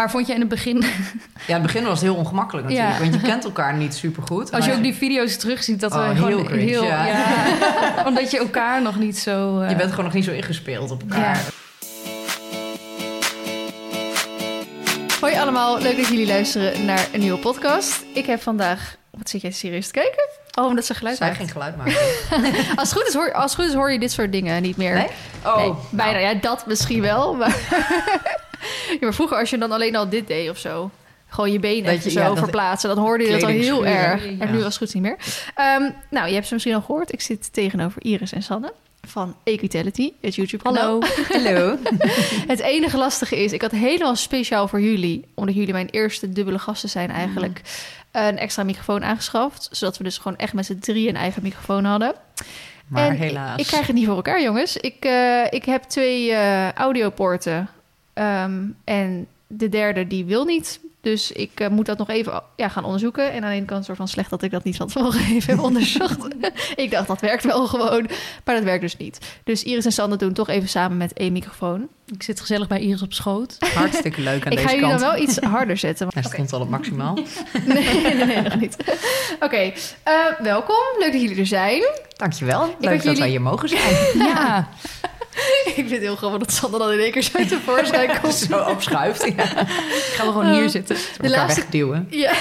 Maar vond je in het begin, Ja, in het begin was het heel ongemakkelijk natuurlijk. Ja. Want je kent elkaar niet super goed. als je ook die video's terugziet, dat Oh, we heel gewoon cringe, heel... ja. ja, omdat je elkaar nog niet zo... eh, Je bent gewoon nog niet zo ingespeeld op elkaar. Ja. Hoi allemaal, leuk dat jullie luisteren naar een nieuwe podcast. Ik heb vandaag... Wat zit jij serieus te kijken? Oh, omdat ze geluid Zij maakt. geen geluid maken. Als het, goed is, hoor, als goed is hoor je dit soort dingen niet meer. Nee? Oh, Nee, bijna. Ja, dat misschien wel. Maar, ja, maar vroeger als je dan alleen al dit deed of zo... Gewoon je benen je- zo ja, verplaatsen. Dan hoorde je dat al heel erg. ja. En nu was het goed niet meer. Ehm, nou, je hebt ze misschien al gehoord. Ik zit tegenover Iris en Sanne van Equitality, het YouTube-kanaal. hallo. Het enige lastige is, ik had helemaal speciaal voor jullie, omdat jullie mijn eerste dubbele gasten zijn eigenlijk, een extra microfoon aangeschaft. Zodat we dus gewoon echt met z'n drie een eigen microfoon hadden. Maar en helaas. Ik, ik krijg het niet voor elkaar, jongens. Ik, eh, ik heb twee eh, audiopoorten. Ehm, en de derde die wil niet. Dus ik eh, moet dat nog even ja, gaan onderzoeken. En aan de ene kant soort van slecht dat ik dat niet van tevoren even heb onderzocht. ik dacht, dat werkt wel gewoon. Maar dat werkt dus niet. Dus Iris en Sander doen toch even samen met één microfoon. Ik zit gezellig bij Iris op schoot. Hartstikke leuk aan ik deze ga jullie kant. dan wel iets harder zetten. Hij stond al op maximaal. Nee, nee, nee, nog niet. Oké, eh, welkom. Leuk dat jullie er zijn. Dankjewel. Leuk dat jullie- wij hier mogen zijn. Ja, ik vind het heel grappig dat Sander dan in één keer zo tevoorschijn komt. Zo opschuift. Ja. gaan we gewoon hier Eh, zitten. De laatste, wegduwen. ja,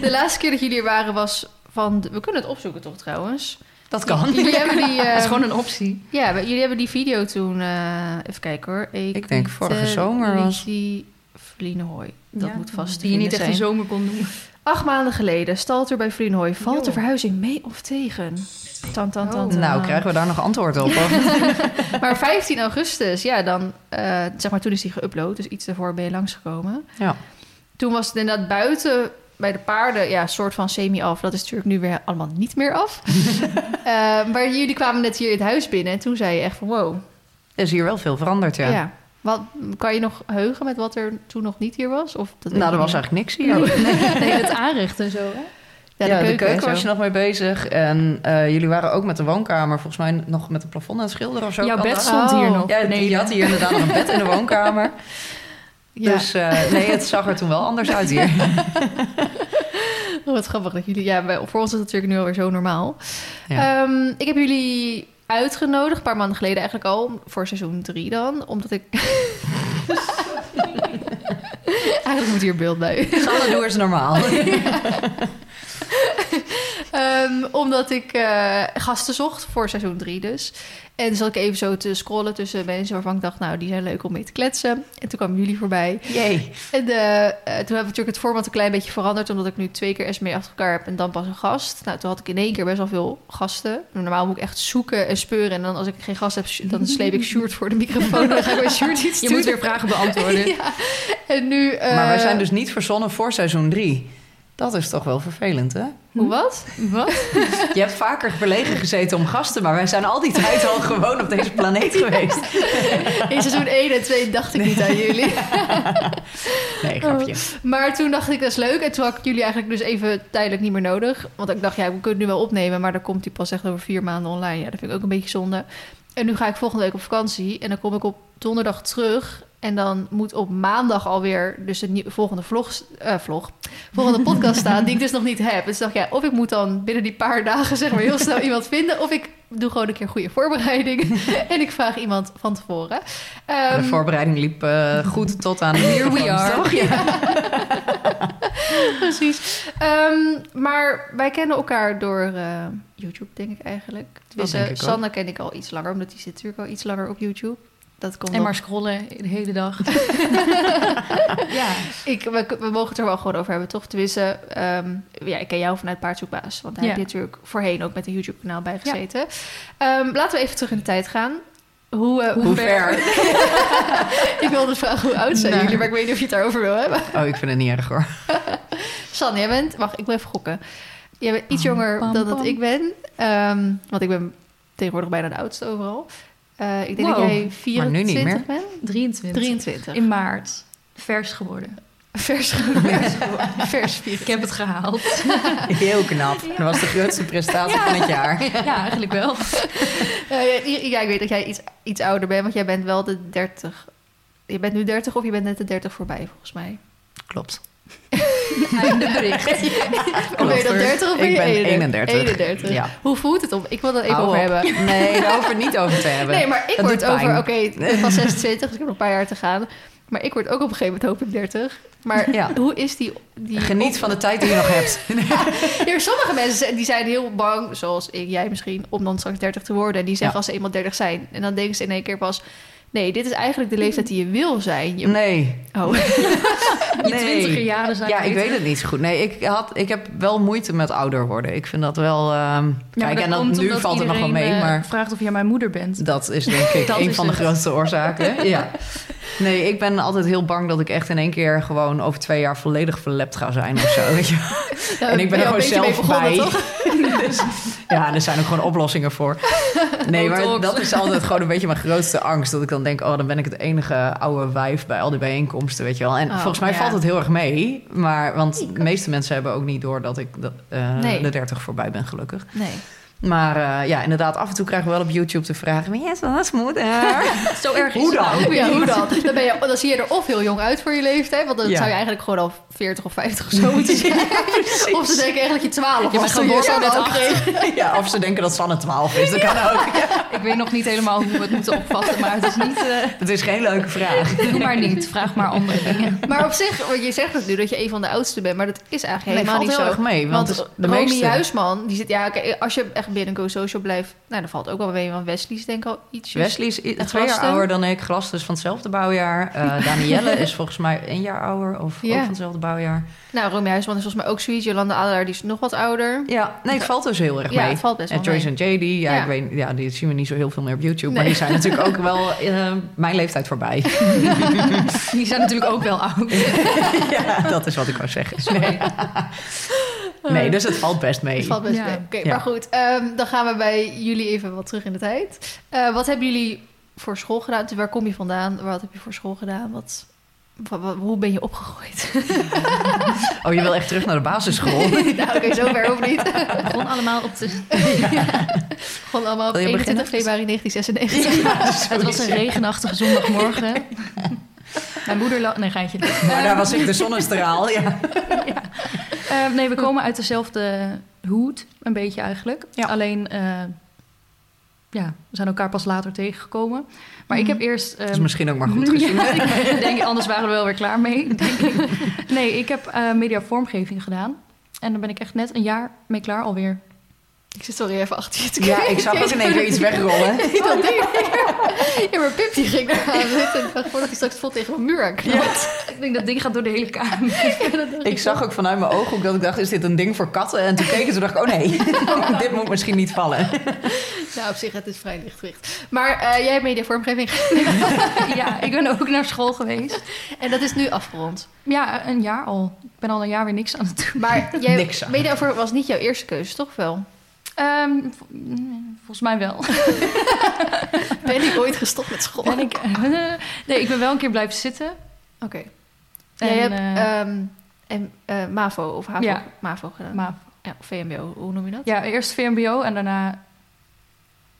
de laatste keer dat jullie er waren was van... we kunnen het opzoeken toch trouwens? Dat kan. Jullie hebben die... Dat is eh, gewoon een optie. Ja, jullie hebben die video toen... eh, even kijken hoor. Ik denk vorige zomer was- Die Vlienhooi. Dat Ja, moet vast Die je niet echt een zomer kon doen. Acht maanden geleden, Stalter bij Vlienhooi. Valt de verhuizing mee of tegen? Tan, tan, tan, Oh. Nou, krijgen we daar nog antwoord op? Maar 15 augustus, ja, dan... eh, zeg maar, toen is die geüpload. Dus iets daarvoor ben je langsgekomen. Ja. Toen was het inderdaad buiten bij de paarden, ja, soort van semi-af. Dat is natuurlijk nu weer allemaal niet meer af. Eh, maar jullie kwamen net hier in het huis binnen en toen zei je echt van wow. Er is hier wel veel veranderd, ja. Ja. Wat, kan je nog heugen met wat er toen nog niet hier was? Of dat Nou, er was eigenlijk niks hier. Nee, het aanrecht en zo, hè? Ja, de keuken, was je nog mee bezig. En eh, jullie waren ook met de woonkamer, volgens mij nog met het plafond aan het schilderen of zo. Jouw bed dat? stond hier Oh. nog. Ja, beneden. je had hier inderdaad nog een bed in de woonkamer. Ja. Dus eh, nee, het zag er toen wel anders uit hier. Oh, wat grappig dat jullie... Ja, bij- voor ons is het natuurlijk nu alweer zo normaal. Ja. Ehm, ik heb jullie uitgenodigd, een paar maanden geleden eigenlijk al, voor seizoen 3 dan. Omdat ik... eigenlijk moet hier beeld bij. Sanne, doe eens normaal. Ehm, omdat ik eh, gasten zocht voor seizoen 3 dus. En zat ik even zo te scrollen tussen mensen waarvan ik dacht... nou, die zijn leuk om mee te kletsen. En toen kwamen jullie voorbij. Jee. En eh, eh, toen hebben we natuurlijk het format een klein beetje veranderd... omdat ik nu twee keer SME achter elkaar heb en dan pas een gast. Nou, toen had ik in één keer best wel veel gasten. Normaal moet ik echt zoeken en speuren. En dan als ik geen gast heb, dan sleep ik Sjoerd voor de microfoon. Dan ga ik bij Sjoerd iets Je doen. moet weer vragen beantwoorden. Ja. En nu... Maar wij zijn dus niet verzonnen voor seizoen 3. Dat is toch wel vervelend, hè? Hoe wat? Wat? Je hebt vaker verlegen gezeten om gasten, maar wij zijn al die tijd al gewoon op deze planeet geweest. In seizoen 1 en 2 dacht ik niet aan jullie. Nee, grapje. Maar toen dacht ik, dat is leuk. En toen had ik jullie eigenlijk dus even tijdelijk niet meer nodig. Want ik dacht, ja, we kunnen het nu wel opnemen... maar dan komt die pas echt over vier maanden online. Ja, dat vind ik ook een beetje zonde. En nu ga ik volgende week op vakantie. En dan kom ik op donderdag terug... En dan moet op maandag alweer dus de volgende vlog, eh, vlog, volgende podcast staan, die ik dus nog niet heb. Dus dacht ik, ja, of ik moet dan binnen die paar dagen zeg maar heel snel iemand vinden, of ik doe gewoon een keer goede voorbereiding en ik vraag iemand van tevoren. De Ehm, voorbereiding liep eh, goed tot aan... Here we are. ja. Precies. Ehm, maar wij kennen elkaar door eh, YouTube, denk ik eigenlijk. Dus. Sanne ken ik al iets langer, omdat die zit natuurlijk al iets langer op YouTube. Dat komt En maar scrollen de hele dag. ja. Ik, we, we mogen het er wel gewoon over hebben, toch? Tenminste, ehm, ja, ik ken jou vanuit Paardzoekbaas. Want daar Ja. heb je natuurlijk voorheen ook met een YouTube-kanaal bij gezeten. Ehm, laten we even terug in de tijd gaan. Hoe, eh, Hoe ver? ik wilde vragen hoe oud zijn Nou. jullie, maar ik weet niet of je het daarover wil hebben. Oh, ik vind het niet erg hoor. San, jij bent... Wacht, ik wil even gokken. Jij bent iets jonger dan dat ik ben. Ehm, want ik ben tegenwoordig bijna de oudste overal. Eh, ik denk dat jij 24 nu niet meer. bent. 23. 23. In maart. Vers geworden. Vers Vers vier. Ik heb het gehaald. Heel knap. Dat was de grootste prestatie van het jaar. Ja, eigenlijk wel. Eh, ja, ja, ik weet dat jij iets, iets ouder bent, want jij bent wel de 30. Je bent nu 30 of je bent net de 30 voorbij, volgens mij. Klopt. Einde bericht. Ben je dan 30 of ben Ik ben 31? 31. Ja. Hoe voelt het om? Ik wil dat even Hou over op. hebben. Nee, daar hoeven we het niet over te hebben. Nee, maar ik Dat word over... Oké, ik van 26, dus ik heb nog een paar jaar te gaan. Maar ik word ook op een gegeven moment hoop ik 30. Maar Ja. hoe is die... die Geniet van de tijd die je nog hebt. Ja, sommige mensen die zijn heel bang, zoals ik, jij misschien, om dan straks 30 te worden. En die zeggen Ja. als ze eenmaal 30 zijn. En dan denken ze in één keer pas... Nee, dit is eigenlijk de leeftijd die je wil zijn. Je... Nee. Oh. Je twintiger jaren zijn Ja, ik weet het niet zo goed. Nee, ik, had, ik heb wel moeite met ouder worden. Ik vind dat wel... ehm, Ja, kijk, en dat nu valt het nog wel mee, eh, maar... vraagt of jij mijn moeder bent. Dat is denk ik een van de grootste oorzaken. Ja. Nee, ik ben altijd heel bang dat ik echt in één keer gewoon over twee jaar volledig verlept ga zijn of zo. Weet je? En ik ben er gewoon zelf bij. Dus, ja, er zijn ook gewoon oplossingen voor. Nee, maar dat is altijd gewoon een beetje mijn grootste angst. Dat ik dan denk, oh, dan ben ik het enige oude wijf bij al die bijeenkomsten, weet je wel. En Oh, volgens mij ja. valt het heel erg mee. Maar, want de meeste mensen hebben ook niet door dat ik dat, eh, Nee. de 30 voorbij ben, gelukkig. Nee. Maar eh, ja, inderdaad, af en toe krijgen we wel op YouTube vragen... Wie is dat moeder? Zo erg is Hoe het dan? nou Ja, hoe dan? Dan, ben je, dan zie je er of heel jong uit voor je leeftijd. Want dan Ja. zou je eigenlijk gewoon al 40 of 50 of zo moeten zijn. of ze denken eigenlijk dat je 12 Je was toen je ook kreeg. Ja, of ze denken dat Sanne 12 is. Dat kan ook. Ik weet nog niet helemaal hoe we het moeten opvatten, maar het is niet... eh, Het is geen leuke vraag. doe maar niet, vraag maar andere dingen. Maar op zich, want je zegt het nu dat je een van de oudste bent. Maar dat is eigenlijk Nee, helemaal valt niet heel zo. erg mee. Want, Want de Romy meeste... Huisman, die zit... Ja, oké, als je echt binnen Go Social blijft... Nou, dan valt ook wel mee. Want Wesley is denk ik al iets... Wesley is twee jaar ouder dan ik. Glas is van hetzelfde bouwjaar. Eh Danielle is volgens mij één jaar ouder. Of Ja. ook van hetzelfde bouwjaar. Nou, Romy Huisman is volgens mij ook zoiets. Jolanda Adelaar, die is nog wat ouder. Ja, nee, het valt dus heel erg Ja, mee. het valt best en Joyce en JD, ja, Ja. Ik weet, ja, die zien we niet zo heel veel meer op YouTube. Maar die zijn natuurlijk ook wel eh, mijn leeftijd voorbij. Die zijn natuurlijk ook wel oud. ja, dat is wat ik wou zeggen. Nee dus het valt best mee. Het valt best Ja. mee. Oké, Ja. maar goed. ehm, dan gaan we bij jullie even wat terug in de tijd. Eh, wat hebben jullie voor school gedaan? Dus waar kom je vandaan? Wat heb je voor school gedaan? Wat, wa- wa- hoe ben je opgegroeid? Oh, je wil echt terug naar de basisschool? nou, oké, zover of niet. Het begon allemaal op de... Gewoon allemaal op Wil je 21 beginnen? februari 1996. Het was een regenachtige zondagmorgen. Mijn moeder... la- Nee, geintje. Maar daar was ik de zonnestraal, ja. Eh, nee, we komen uit dezelfde hoed, een beetje eigenlijk. Ja. Alleen, eh, ja, we zijn elkaar pas later tegengekomen. Maar ik heb eerst... Dat is ehm, misschien ook maar goed gezien. Ja, ik denk, anders waren we wel weer klaar mee. Denk ik. Nee, ik heb eh media vormgeving gedaan. En daar ben ik echt net een jaar mee klaar alweer. Ik zit sorry even achter je te Ja, kijken. ik zag ook in één keer iets wegrollen. Dat ding. Ja, maar Pip die ging daar aan zitten. Ik dacht voordat hij straks vol tegen een muur aan knalt. Ik denk dat ding gaat door de hele kamer. Ik zag ook vanuit mijn ooghoek dat ik dacht, is dit een ding voor katten? En toen keek ik en toen dacht ik, oh nee, dit moet misschien niet vallen. Nou, op zich, het is vrij lichtgewicht. Maar eh, jij hebt mediavormgeving Ja, ik ben ook naar school geweest. en dat is nu afgerond. Ja, een jaar al. Ik ben al een jaar weer niks aan het doen. Maar jij, Niks aan. mediavorm was niet jouw eerste keuze, toch wel? Ehm, mm, volgens mij wel. Ben ik ooit gestopt met school? Ben ik, nee, ik ben wel een keer blijven zitten. Oké. En, Jij hebt eh, ehm, en, eh, MAVO of HAVO, Ja. MAVO gedaan. ja, VMBO, hoe noem je dat? ja, eerst VMBO en daarna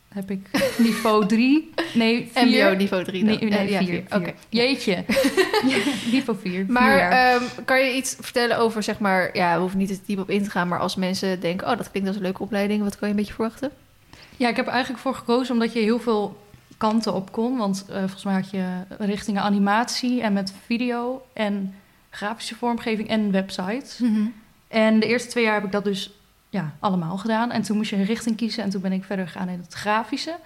heb ik niveau 3. Nee, 4. MBO niveau 3 dan. Nee, nee, Eh, ja, 4. vier. Oké. Jeetje. niveau 4. Maar ehm, kan je iets vertellen over, zeg maar... Ja, we hoeven niet te diep op in te gaan... maar als mensen denken... oh, dat klinkt als een leuke opleiding... wat kan je een beetje verwachten? Ja, ik heb er eigenlijk voor gekozen omdat je heel veel kanten op kon. Want eh, volgens mij had je richtingen animatie en met video en grafische vormgeving en websites. En de eerste twee jaar heb ik dat dus ja, allemaal gedaan. En toen moest je een richting kiezen en toen ben ik verder gegaan in het grafische.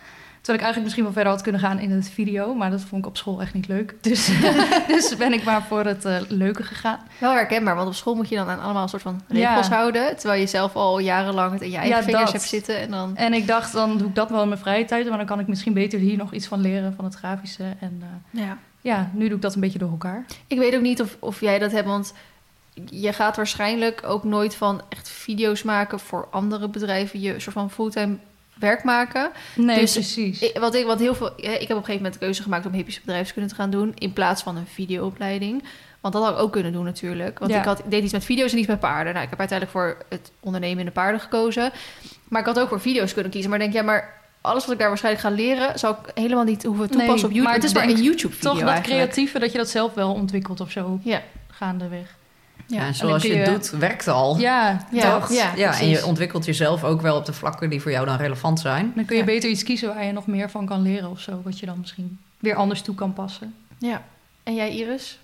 Terwijl ik eigenlijk misschien wel verder had kunnen gaan in het video, maar dat vond ik op school echt niet leuk. Dus, dus ben ik maar voor het eh, leuke gegaan. Wel herkenbaar, want op school moet je dan aan allemaal een soort van regels Ja. houden... terwijl je zelf al jarenlang het in je eigen Ja, vingers dat. hebt zitten... en dan... En ik dacht, dan doe ik dat wel in mijn vrije tijd, maar dan kan ik misschien beter hier nog iets van leren van het grafische. En eh, Ja. ja, nu doe ik dat een beetje door elkaar. Ik weet ook niet of, of jij dat hebt, want je gaat waarschijnlijk ook nooit van echt video's maken voor andere bedrijven, je soort van fulltime werk maken. Nee, Dus precies. Ik, wat ik, wat heel veel, ik heb op een gegeven moment de keuze gemaakt om hippische bedrijfskunde te gaan doen in plaats van een videoopleiding. Want dat had ik ook kunnen doen natuurlijk. Want Ja. ik, had, deed iets met video's en iets met paarden. Nou, ik heb uiteindelijk voor het ondernemen in de paarden gekozen. Maar ik had ook voor video's kunnen kiezen. Maar denk, ja, maar alles wat ik daar waarschijnlijk ga leren, zou ik helemaal niet hoeven toepassen Nee, op YouTube. maar het is maar een YouTube-video Toch dat eigenlijk. creatieve, dat je dat zelf wel ontwikkelt of zo. Ja. gaandeweg. Ja, en zoals je het je- doet, werkt al. Ja, Ja, toch? ja, ja en je ontwikkelt jezelf ook wel op de vlakken die voor jou dan relevant zijn. dan kun je Ja. beter iets kiezen waar je nog meer van kan leren of zo. Wat je dan misschien weer anders toe kan passen. Ja. En jij, Iris?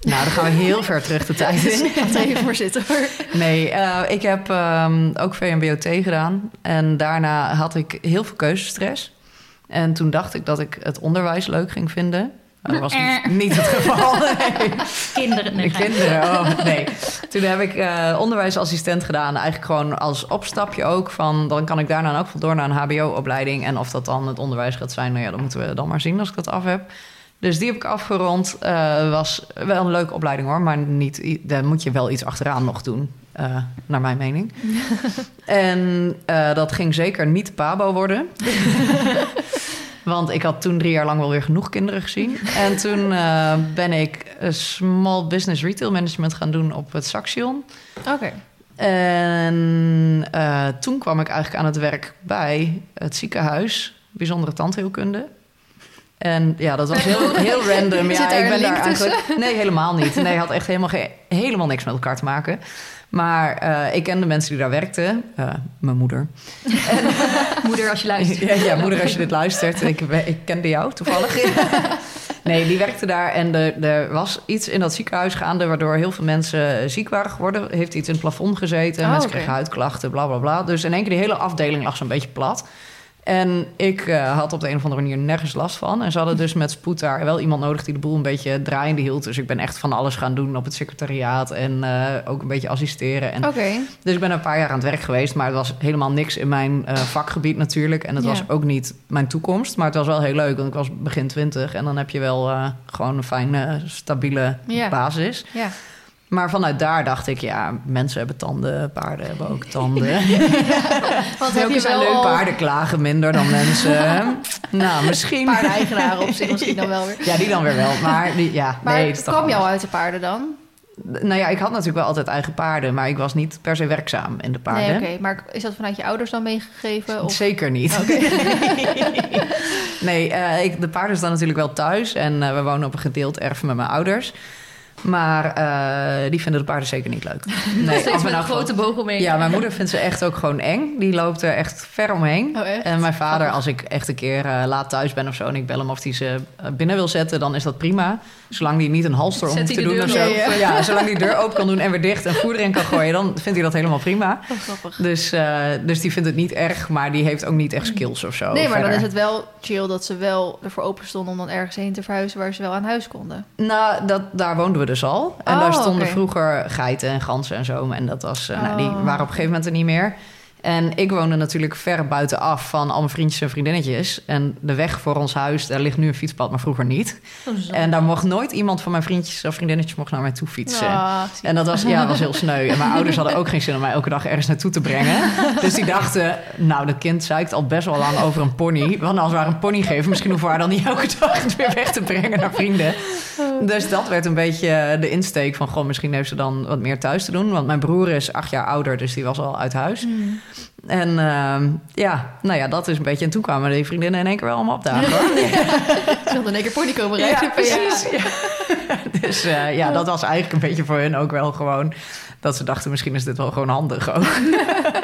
Nou, dan gaan we heel ver terug de tijd in. Ga er even voor zitten hoor. Nee, eh, ik heb ehm, ook VMBOT gedaan. En daarna had ik heel veel keuzestress. En toen dacht ik dat ik het onderwijs leuk ging vinden. Dat was niet, niet het geval. Nee. Kinderen, nee, De kinderen, oh nee. Toen heb ik eh, onderwijsassistent gedaan. Eigenlijk gewoon als opstapje ook. Van, dan kan ik daarna geval door naar een hbo-opleiding. En of dat dan het onderwijs gaat zijn, nou ja, dat moeten we dan maar zien als ik dat af heb. Dus die heb ik afgerond. Eh, was wel een leuke opleiding hoor. Maar niet, daar moet je wel iets achteraan nog doen. eh, naar mijn mening. en dat ging zeker niet Pabo worden. Want ik had toen drie jaar lang wel weer genoeg kinderen gezien. En toen eh, ben ik Small Business Retail Management gaan doen op het Saxion. Oké. En eh, toen kwam ik eigenlijk aan het werk bij het ziekenhuis, bijzondere tandheelkunde. En ja, dat was heel, heel random. Ja, ik ben daar eigenlijk. Nee, helemaal niet. Nee, had echt helemaal, geen, helemaal niks met elkaar te maken. Maar eh, ik kende mensen die daar werkten. Eh, mijn moeder. Moeder, als je luistert. Ja, ja, moeder, als je dit luistert. Ik, ik kende jou toevallig. Nee, die werkte daar en er, er was iets in dat ziekenhuis gaande... waardoor heel veel mensen ziek waren geworden. Heeft iets in het plafond gezeten. Oh, mensen kregen huidklachten, bla, bla, bla. Dus in één keer die hele afdeling lag zo'n beetje plat. En ik eh, had op de een of andere manier nergens last van. En ze hadden dus met spoed daar wel iemand nodig... die de boel een beetje draaiende hield. Dus ik ben echt van alles gaan doen op het secretariaat... en eh, ook een beetje assisteren. En dus ik ben een paar jaar aan het werk geweest, maar het was helemaal niks in mijn eh, vakgebied natuurlijk. En het was ook niet mijn toekomst, maar het was wel heel leuk, want ik was begin twintig. En dan heb je wel gewoon een fijne, stabiele basis. Ja. Maar vanuit daar dacht ik, ja, mensen hebben tanden, paarden hebben ook tanden. Want heb je wel leuk, al paarden klagen minder dan mensen. nou, misschien. paardeneigenaren op zich misschien dan wel weer. Ja, die dan weer wel, maar die, ja, Maar nee, het kwam je al anders. uit de paarden dan? Nou ja, ik had natuurlijk wel altijd eigen paarden, maar ik was niet per se werkzaam in de paarden. Nee, oké. Maar is dat vanuit je ouders dan meegegeven? Of... Zeker niet. nee, eh, ik, de paarden staan natuurlijk wel thuis. En eh, we wonen op een gedeeld erf met mijn ouders. Maar eh, die vinden de paarden zeker niet leuk. Nee, Steeds met een grote boog omheen. Ja, mijn moeder vindt ze echt ook gewoon eng. Die loopt er echt ver omheen. Oh, echt? En mijn vader, als ik echt een keer eh, laat thuis ben of zo... en ik bel hem of hij ze eh, binnen wil zetten, dan is dat prima. Zolang hij niet een halster om hoeft te doen of zo. Ja, zolang die deur open kan doen en weer dicht en voer erin kan gooien... dan vindt hij dat helemaal prima. Oh, grappig. Dus, eh, dus die vindt het niet erg, maar die heeft ook niet echt skills of zo. Nee, maar dan is het wel chill dat ze wel ervoor open stonden om dan ergens heen te verhuizen waar ze wel aan huis konden. Nou, dat, daar woonden we dus al. En Oh, daar stonden oké. vroeger geiten en ganzen en zo. En dat was, eh, nou, die Oh. waren op een gegeven moment er niet meer. En ik woonde natuurlijk ver buitenaf van al mijn vriendjes en vriendinnetjes. En de weg voor ons huis, daar ligt nu een fietspad, maar vroeger niet. Oh. En daar mocht nooit iemand van mijn vriendjes of vriendinnetjes mocht naar mij toe fietsen. Ah, En dat was, ja, was heel sneu. En mijn ouders hadden ook geen zin om mij elke dag ergens naartoe te brengen. Dus die dachten, nou, dat kind zeikt al best wel lang over een pony. Want als we haar een pony geven, misschien hoeven we haar dan niet elke dag weer weg te brengen naar vrienden. Dus dat werd een beetje de insteek van, goh, misschien heeft ze dan wat meer thuis te doen. Want mijn broer is acht jaar ouder, dus die was al uit huis. Hmm. En ehm, ja, nou ja, dat is een beetje... En toen kwamen die vriendinnen in één keer wel allemaal opdagen. hoor. Ze wilden in één keer pony komen rijden. Ja, precies. Ja. Dus eh, ja, dat was eigenlijk een beetje voor hun ook wel gewoon... dat ze dachten, misschien is dit wel gewoon handig ook.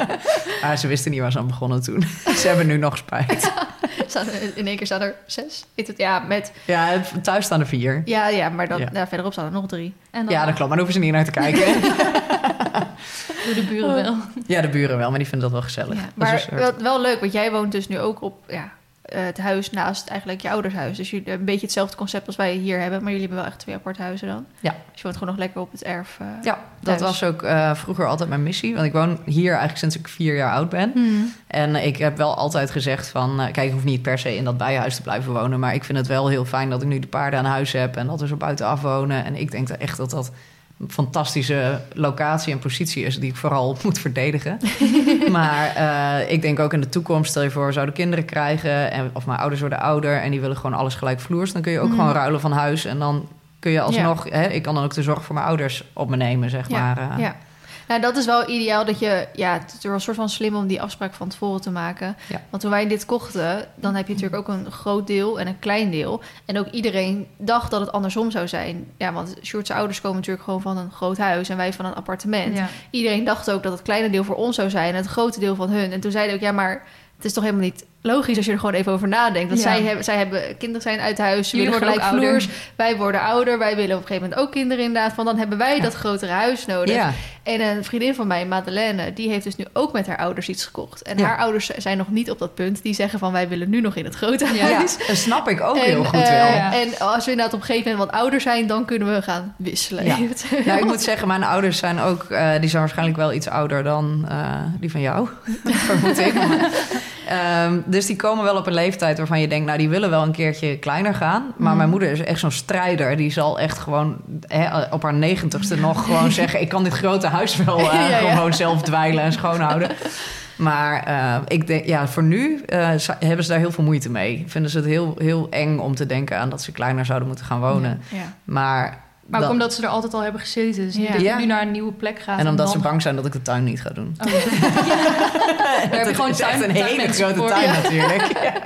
maar ze wisten niet waar ze aan begonnen toen. ze hebben nu nog spijt. In één keer staan er zes. Ja, met, Ja, thuis staan er vier. ja, ja maar dan, Ja. verderop staan er nog drie. En dan Ja, dat klopt, maar daar hoeven ze niet naar te kijken. Door de buren wel. ja, de buren wel, maar die vinden dat wel gezellig. Ja, Dat is maar soort- wel, wel leuk, want jij woont dus nu ook op ja, eh, het huis naast eigenlijk je ouders huis. Dus jullie een beetje hetzelfde concept als wij hier hebben, maar jullie hebben wel echt twee aparte huizen dan. Ja. Dus je woont gewoon nog lekker op het erf. eh. Ja, dat thuis. was ook eh, vroeger altijd mijn missie. Want ik woon hier eigenlijk sinds ik vier jaar oud ben. Hmm. En ik heb wel altijd gezegd van... eh, kijk, ik hoef niet per se in dat bijenhuis te blijven wonen... maar ik vind het wel heel fijn dat ik nu de paarden aan huis heb... en dat we zo buitenaf wonen. En ik denk echt dat dat fantastische locatie en positie is... die ik vooral moet verdedigen. maar eh, ik denk ook in de toekomst... stel je voor, we zouden kinderen krijgen... En, of mijn ouders worden ouder en die willen gewoon alles gelijk vloers... dan kun je ook Mhm. gewoon ruilen van huis... en dan kun je alsnog... Hè, ik kan dan ook de zorg voor mijn ouders op me nemen, zeg Ja, maar. eh. ja. Nou, dat is wel ideaal dat je... Ja, het is wel een soort van slim om die afspraak van tevoren te maken. Ja. Want toen wij dit kochten, dan heb je natuurlijk ook een groot deel en een klein deel. En ook iedereen dacht dat het andersom zou zijn. Ja, want Sjoerd's ouders komen natuurlijk gewoon van een groot huis... en wij van een appartement. Ja. Iedereen dacht ook dat het kleine deel voor ons zou zijn... en het grote deel van hun. En toen zeiden ook, ja, maar het is toch helemaal niet logisch... als je er gewoon even over nadenkt. Want Ja. zij, hebben, zij hebben kinderen zijn uit huis, ze willen gelijkvloers. ouder. Wij worden ouder, wij willen op een gegeven moment ook kinderen inderdaad. Van dan hebben wij dat grotere huis nodig. Ja. En een vriendin van mij, Madeleine, die heeft dus nu ook met haar ouders iets gekocht. En haar ouders zijn nog niet op dat punt. Die zeggen van wij willen nu nog in het grote Ja. huis. Dat snap ik ook En, heel goed eh, wel. Ja. En als we inderdaad op een gegeven moment wat ouder zijn, dan kunnen we gaan wisselen. Ja. Nou, ik moet zeggen, mijn ouders zijn ook... eh, die zijn waarschijnlijk wel iets ouder dan eh, die van jou, vermoed ik. Maar, ehm, dus die komen wel op een leeftijd waarvan je denkt... nou, die willen wel een keertje kleiner gaan. Maar Mhm. mijn moeder is echt zo'n strijder. Die zal echt gewoon hè, op haar negentigste nog gewoon zeggen... ik kan dit grote huis wel eh, Ja, ja. gewoon zelf dweilen en schoonhouden. Maar eh, ik denk, ja, voor nu eh, hebben ze daar heel veel moeite mee. Vinden ze het heel, heel eng om te denken aan dat ze kleiner zouden moeten gaan wonen. Ja. Maar, Maar ook dat- omdat ze er altijd al hebben gezeten. Dus niet Ja. dat je Ja. nu naar een nieuwe plek gaat. en omdat ze bang zijn dat ik de tuin niet ga doen. Oh, ja. Daar heb je gewoon Het is echt tuin- een hele grote voor. tuin natuurlijk. Ja.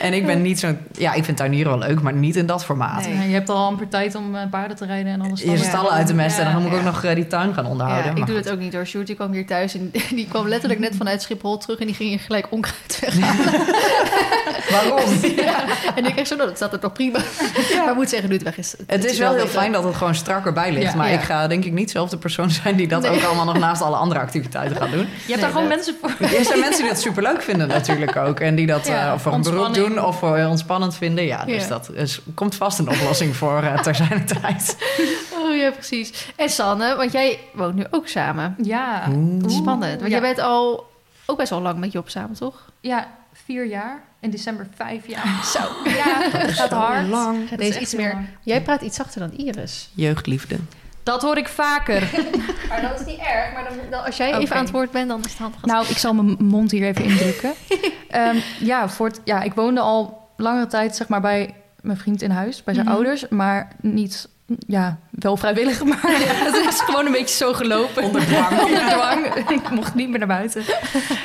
En ik ben niet zo'n... Ja, ik vind tuinieren wel leuk, maar niet in dat formaat. Nee. Je hebt al amper tijd om eh, paarden te rijden en alles. Je stallen uit te mesten en dan moet ik Ja. ook nog eh, die tuin gaan onderhouden. Ja, ik doe het ook niet hoor. Sjoerd die kwam hier thuis en die kwam letterlijk net vanuit Schiphol terug... en die ging hier gelijk onkruid weghalen. Waarom? En ik kreeg zo, nou, dat staat er toch prima. Maar ik moet zeggen, nu het weg is... Het is wel heel fijn dat het gewoon strakker bij ligt. Ja. maar Ja. ik ga denk ik niet zelf de persoon zijn die dat Nee. ook allemaal nog naast alle andere activiteiten gaat doen. Je hebt Nee, daar gewoon dat- mensen voor. Er zijn mensen die dat superleuk vinden natuurlijk ook. En die dat Ja, eh, voor een beroep doen of voor ontspannend vinden. Ja, dus Ja. dat is, komt vast een oplossing voor uh, ter zijn tijd. Oh ja, precies. En Sanne, want jij woont nu ook samen. Ja. Oeh. Spannend. Want Ja. jij bent al ook best wel lang met Job samen, toch? Ja, vier jaar. In december vijf jaar. Zo. Ja, het gaat hard. Lang. Dat Deze iets meer. lang. Jij praat iets zachter dan Iris. Jeugdliefde. Dat hoor ik vaker. Maar dat is niet erg. Maar dan, dan- als jij even aan het woord bent, dan is het handig. Nou, ik zal mijn mond hier even indrukken. Ehm, ja, voor het, ja, ik woonde al langere tijd zeg maar, bij mijn vriend in huis, bij zijn Mhm. ouders. Maar niet, ja, wel vrijwillig, maar het is gewoon een beetje zo gelopen. Onder dwang. Onder dwang. ik mocht niet meer naar buiten.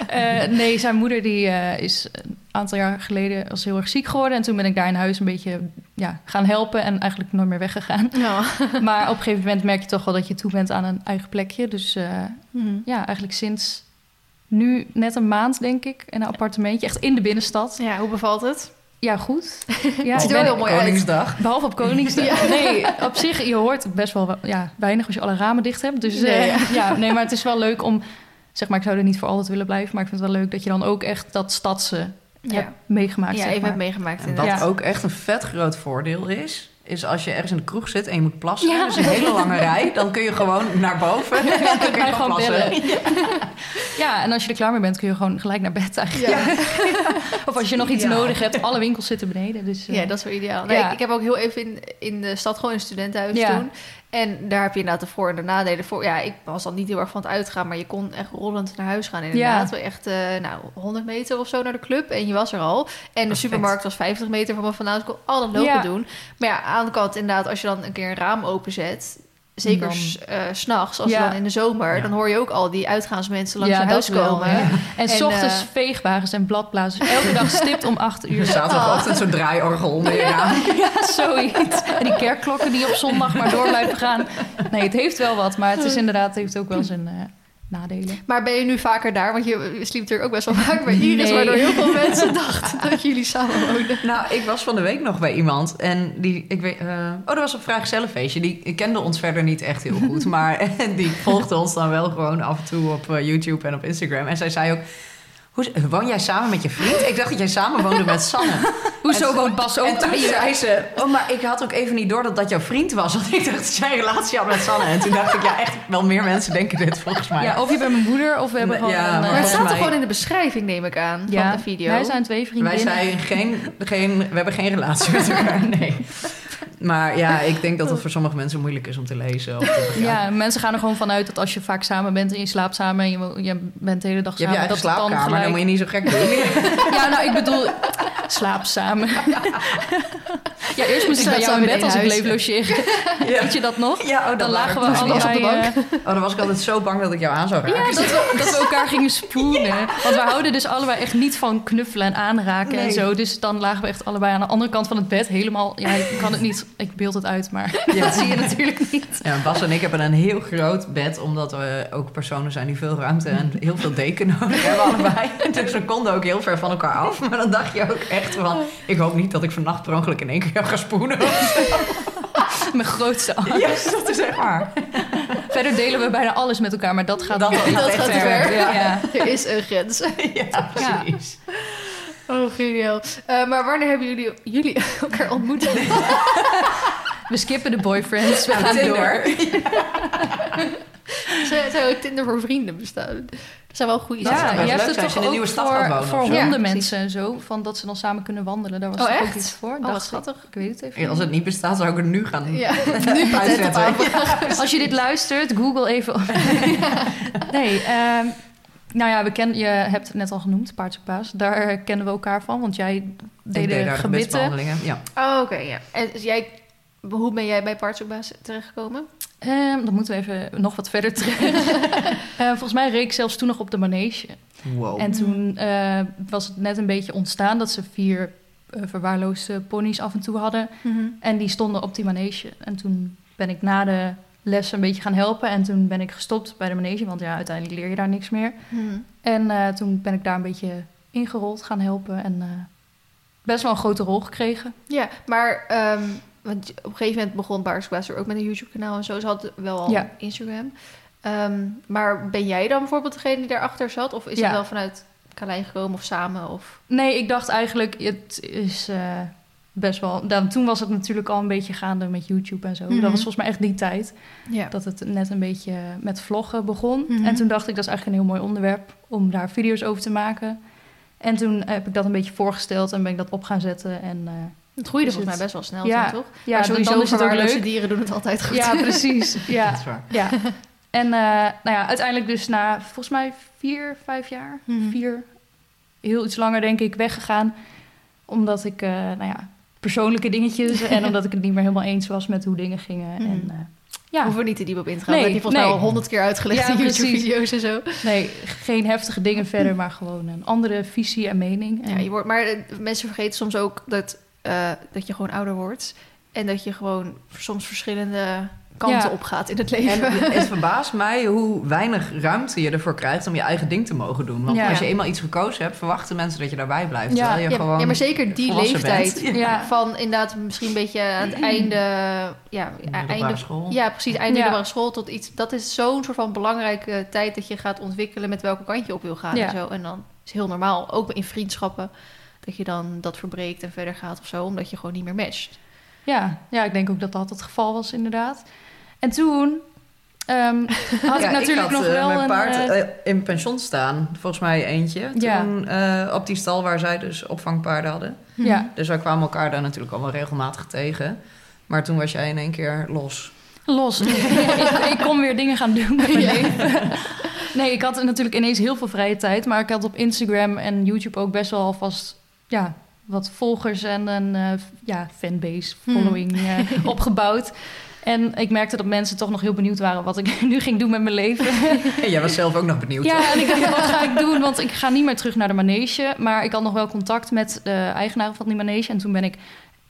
Eh, nee, zijn moeder die, eh, is een aantal jaar geleden was heel erg ziek geworden. En toen ben ik daar in huis een beetje ja, gaan helpen en eigenlijk nooit meer weggegaan. Ja. Maar op een gegeven moment merk je toch wel dat je toe bent aan een eigen plekje. Dus eh, Mhm. ja, eigenlijk sinds nu net een maand, denk ik, in een appartementje. Echt in de binnenstad. ja, hoe bevalt het? Ja, goed. Ja, ziet ik er wel heel mooi uit. Koningsdag. Behalve op Koningsdag. Nee, op zich, je hoort best wel ja, weinig als je alle ramen dicht hebt. Dus Nee, eh, ja. ja, nee, maar het is wel leuk om... Zeg maar, ik zou er niet voor altijd willen blijven. Maar ik vind het wel leuk dat je dan ook echt dat stadse Ja. hebt meegemaakt. Ja, zeg even maar. heb meegemaakt En Ja. ook echt een vet groot voordeel is... is als je ergens in de kroeg zit en je moet plassen... Ja. dus een hele lange rij... dan kun je gewoon naar boven en dan kun je gewoon plassen. Ja, en als je er klaar mee bent, kun je gewoon gelijk naar bed eigenlijk. Ja. Of als je nog iets Ja. nodig hebt, alle winkels zitten beneden. Dus, eh, Ja, dat is wel ideaal. Nee, ik, ik heb ook heel even in, in de stad gewoon een studentenhuis Ja. toen. En daar heb je inderdaad de voor- en de nadelen voor. Ja, ik was dan niet heel erg van het uitgaan, maar je kon echt rollend naar huis gaan inderdaad. Wel Echt, eh, nou, 100 meter of zo naar de club en je was er al. En de Perfect. supermarkt was 50 meter van me vandaan. Dus ik kon alle lopen Ja. doen. Maar ja, aan de kant inderdaad, als je dan een keer een raam openzet... Zeker s- eh, s s'nachts, als Ja. dan in de zomer... Ja. dan hoor je ook al die uitgaansmensen langs Ja, je huis wel, komen. ja. En, En, s ochtends eh, veegwagens en bladblazers. Elke dag stipt om 8 uur. Er zaterdagochtend zo'n draaiorgel onder je raam. Ja, zoiets. En die kerkklokken die op zondag maar door blijven gaan. Nee, het heeft wel wat, maar het is inderdaad, het heeft ook wel zijn eh, nadelen. Maar ben je nu vaker daar? Want je sliep natuurlijk ook best wel vaak bij Iris... Nee. waardoor heel veel mensen dachten dat jullie samen woonden. Nou, ik was van de week nog bij iemand en die, ik weet, eh, oh, dat was een vrijgezellenfeestje. Die kende ons verder niet echt heel goed, maar die volgde ons dan wel gewoon af en toe op eh, YouTube en op Instagram. En zij zei ook, Hoe, woon jij samen met je vriend? Ik dacht dat jij samen woonde met Sanne. Hoezo En- woont Bas ook En toen bij je? zei ze, oh, maar ik had ook even niet door dat dat jouw vriend was. Want ik dacht dat jij een relatie had met Sanne. En toen dacht ik, ja, echt wel meer mensen denken dit volgens mij. Ja, of je bent mijn moeder, of we hebben gewoon ja, een... maar eh, Maar het staat toch mij- gewoon in de beschrijving, neem ik aan, ja, van de video. wij zijn twee Wij vriendinnen. zijn geen, geen, we hebben geen relatie met elkaar, nee. Maar ja, ik denk dat het voor sommige mensen moeilijk is om te lezen. Of te. Ja, mensen gaan er gewoon vanuit dat als je vaak samen bent en je slaapt samen en je, je bent de hele dag Je hebt samen, je dat het dan slaapkamer, dan moet je niet zo gek doen. Ja, nou, ik bedoel, slaap samen. Ja, eerst moest ik bij jou in samen bed als ik bleef logeren. Weet je dat nog? Ja, oh, Dan lagen we allebei... eh, Oh, dan was ik altijd zo bang dat ik jou aan zou raken. Ja, dat we, dat we elkaar gingen spoenen. Want we houden dus allebei echt niet van knuffelen en aanraken en zo. Dus dan lagen we echt allebei aan de andere kant van het bed. Helemaal, ja, ik kan het niet, ik beeld het uit, maar Ja. dat zie je natuurlijk niet. Ja, Bas en ik hebben een heel groot bed, omdat we ook personen zijn die veel ruimte en heel veel deken nodig hebben allebei. Dus we konden ook heel ver van elkaar af. Maar dan dacht je ook echt van, ik hoop niet dat ik vannacht per ongeluk in één keer ga spoenen. Mijn grootste angst. Ja, dat is echt waar. Verder delen we bijna alles met elkaar, maar dat gaat, Dat gaat Dat gaat ver. Ja. Ja. Er is een grens. Ja, precies. Oh, geniaal. Eh, maar wanneer hebben jullie, jullie elkaar ontmoet? We skippen de boyfriends, we gaan door. Zou zou ook Tinder voor vrienden bestaan? Dat zou wel goed zijn. best je hebt het toch in een nieuwe stad voor, wonen voor. Ja, hondenmensen en zo, van dat ze dan samen kunnen wandelen. Daar was Oh, toch ook echt? iets voor. Oh, wat ik. schattig. Ik weet het even Ja, Als het niet bestaat, zou ik het nu gaan Ja, nu patent. Als je dit luistert, google even. op. nee, ehm, nou ja, we ken, je hebt het net al genoemd, paardzoekbaas. Daar kennen we elkaar van, want jij deed deed de gebitten. Ja. Oh, oké, ja. En dus jij, hoe ben jij bij Paardzoekbaas terechtgekomen? Ehm, dan moeten we even nog wat verder terug. Eh, volgens mij reek ik zelfs toen nog op de manege. Wow. En toen eh, was het net een beetje ontstaan dat ze vier eh, verwaarloosde ponies af en toe hadden. En die stonden op die manege. En toen ben ik na de les een beetje gaan helpen. En toen ben ik gestopt bij de manege, want ja, uiteindelijk leer je daar niks meer. Mhm. En eh, toen ben ik daar een beetje ingerold gaan helpen. En eh, best wel een grote rol gekregen. Ja, maar ehm, want op een gegeven moment begon er ook met een YouTube-kanaal en zo. Ze had wel al Ja. Instagram. Ehm, maar ben jij dan bijvoorbeeld degene die daarachter zat? Of is Ja. het wel vanuit Carlijn gekomen of samen? Of... Nee, ik dacht eigenlijk, het is eh, best wel... Dan, toen was het natuurlijk al een beetje gaande met YouTube en zo. Mhm. Dat was volgens mij echt die tijd. Ja. dat het net een beetje met vloggen begon. Mhm. En toen dacht ik, dat is eigenlijk een heel mooi onderwerp om daar video's over te maken. En toen heb ik dat een beetje voorgesteld en ben ik dat op gaan zetten. En uh, Het groeide Is volgens mij best wel snel, Ja. toen, toch? ja, maar sowieso is het ook leuk. dieren doen het altijd goed. Ja, precies. Dat ja, is waar. ja. En eh, nou ja, uiteindelijk dus na volgens mij vier, vijf jaar, Mhm. vier, heel iets langer denk ik, weggegaan. Omdat ik, eh, nou ja, persoonlijke dingetjes en omdat ik het niet meer helemaal eens was met hoe dingen gingen. Mhm. En eh, ja, Hoeven we niet te diep op in te gaan. Nee, je volgens mij nee. al honderd keer uitgelegd Ja, in. YouTube-video's en zo. nee, geen heftige dingen verder, maar gewoon een andere visie en mening. En, Ja, je wordt, maar eh, mensen vergeten soms ook dat, eh, dat je gewoon ouder wordt. En dat je gewoon soms verschillende kanten Ja. opgaat in het leven. En het verbaast mij hoe weinig ruimte je ervoor krijgt om je eigen ding te mogen doen. Want Ja. als je eenmaal iets gekozen hebt, verwachten mensen dat je daarbij blijft. Ja. terwijl je ja, gewoon ja, maar zeker die leeftijd. Van inderdaad misschien een beetje aan het einde... Ja, einde, school. ja precies. Einde Ja. middelbare school tot iets... Dat is zo'n soort van belangrijke tijd dat je gaat ontwikkelen... met welke kant je op wil gaan Ja. en zo. En dan is het heel normaal, ook in vriendschappen... dat je dan dat verbreekt en verder gaat of zo... omdat je gewoon niet meer matcht. Ja, ja, ik denk ook dat dat het geval was, inderdaad. En toen ehm, had Ja, ik natuurlijk had, nog eh, wel mijn een... paard eh, in pension staan. Volgens mij eentje. Ja. Toen eh, op die stal waar zij dus opvangpaarden hadden. ja, Dus wij kwamen elkaar daar natuurlijk al wel regelmatig tegen. Maar toen was jij in één keer los. los. ik, ik kon weer dingen gaan doen met mijn leven. Nee, ik had natuurlijk ineens heel veel vrije tijd. Maar ik had op Instagram en YouTube ook best wel alvast... Ja, wat volgers en een ja, fanbase, Hmm. following eh, opgebouwd. En ik merkte dat mensen toch nog heel benieuwd waren... wat ik nu ging doen met mijn leven. En jij was zelf ook nog benieuwd. toch? Ja, en ik dacht, wat ga ik doen? Want ik ga niet meer terug naar de manege. Maar ik had nog wel contact met de eigenaren van die manege. En toen ben ik,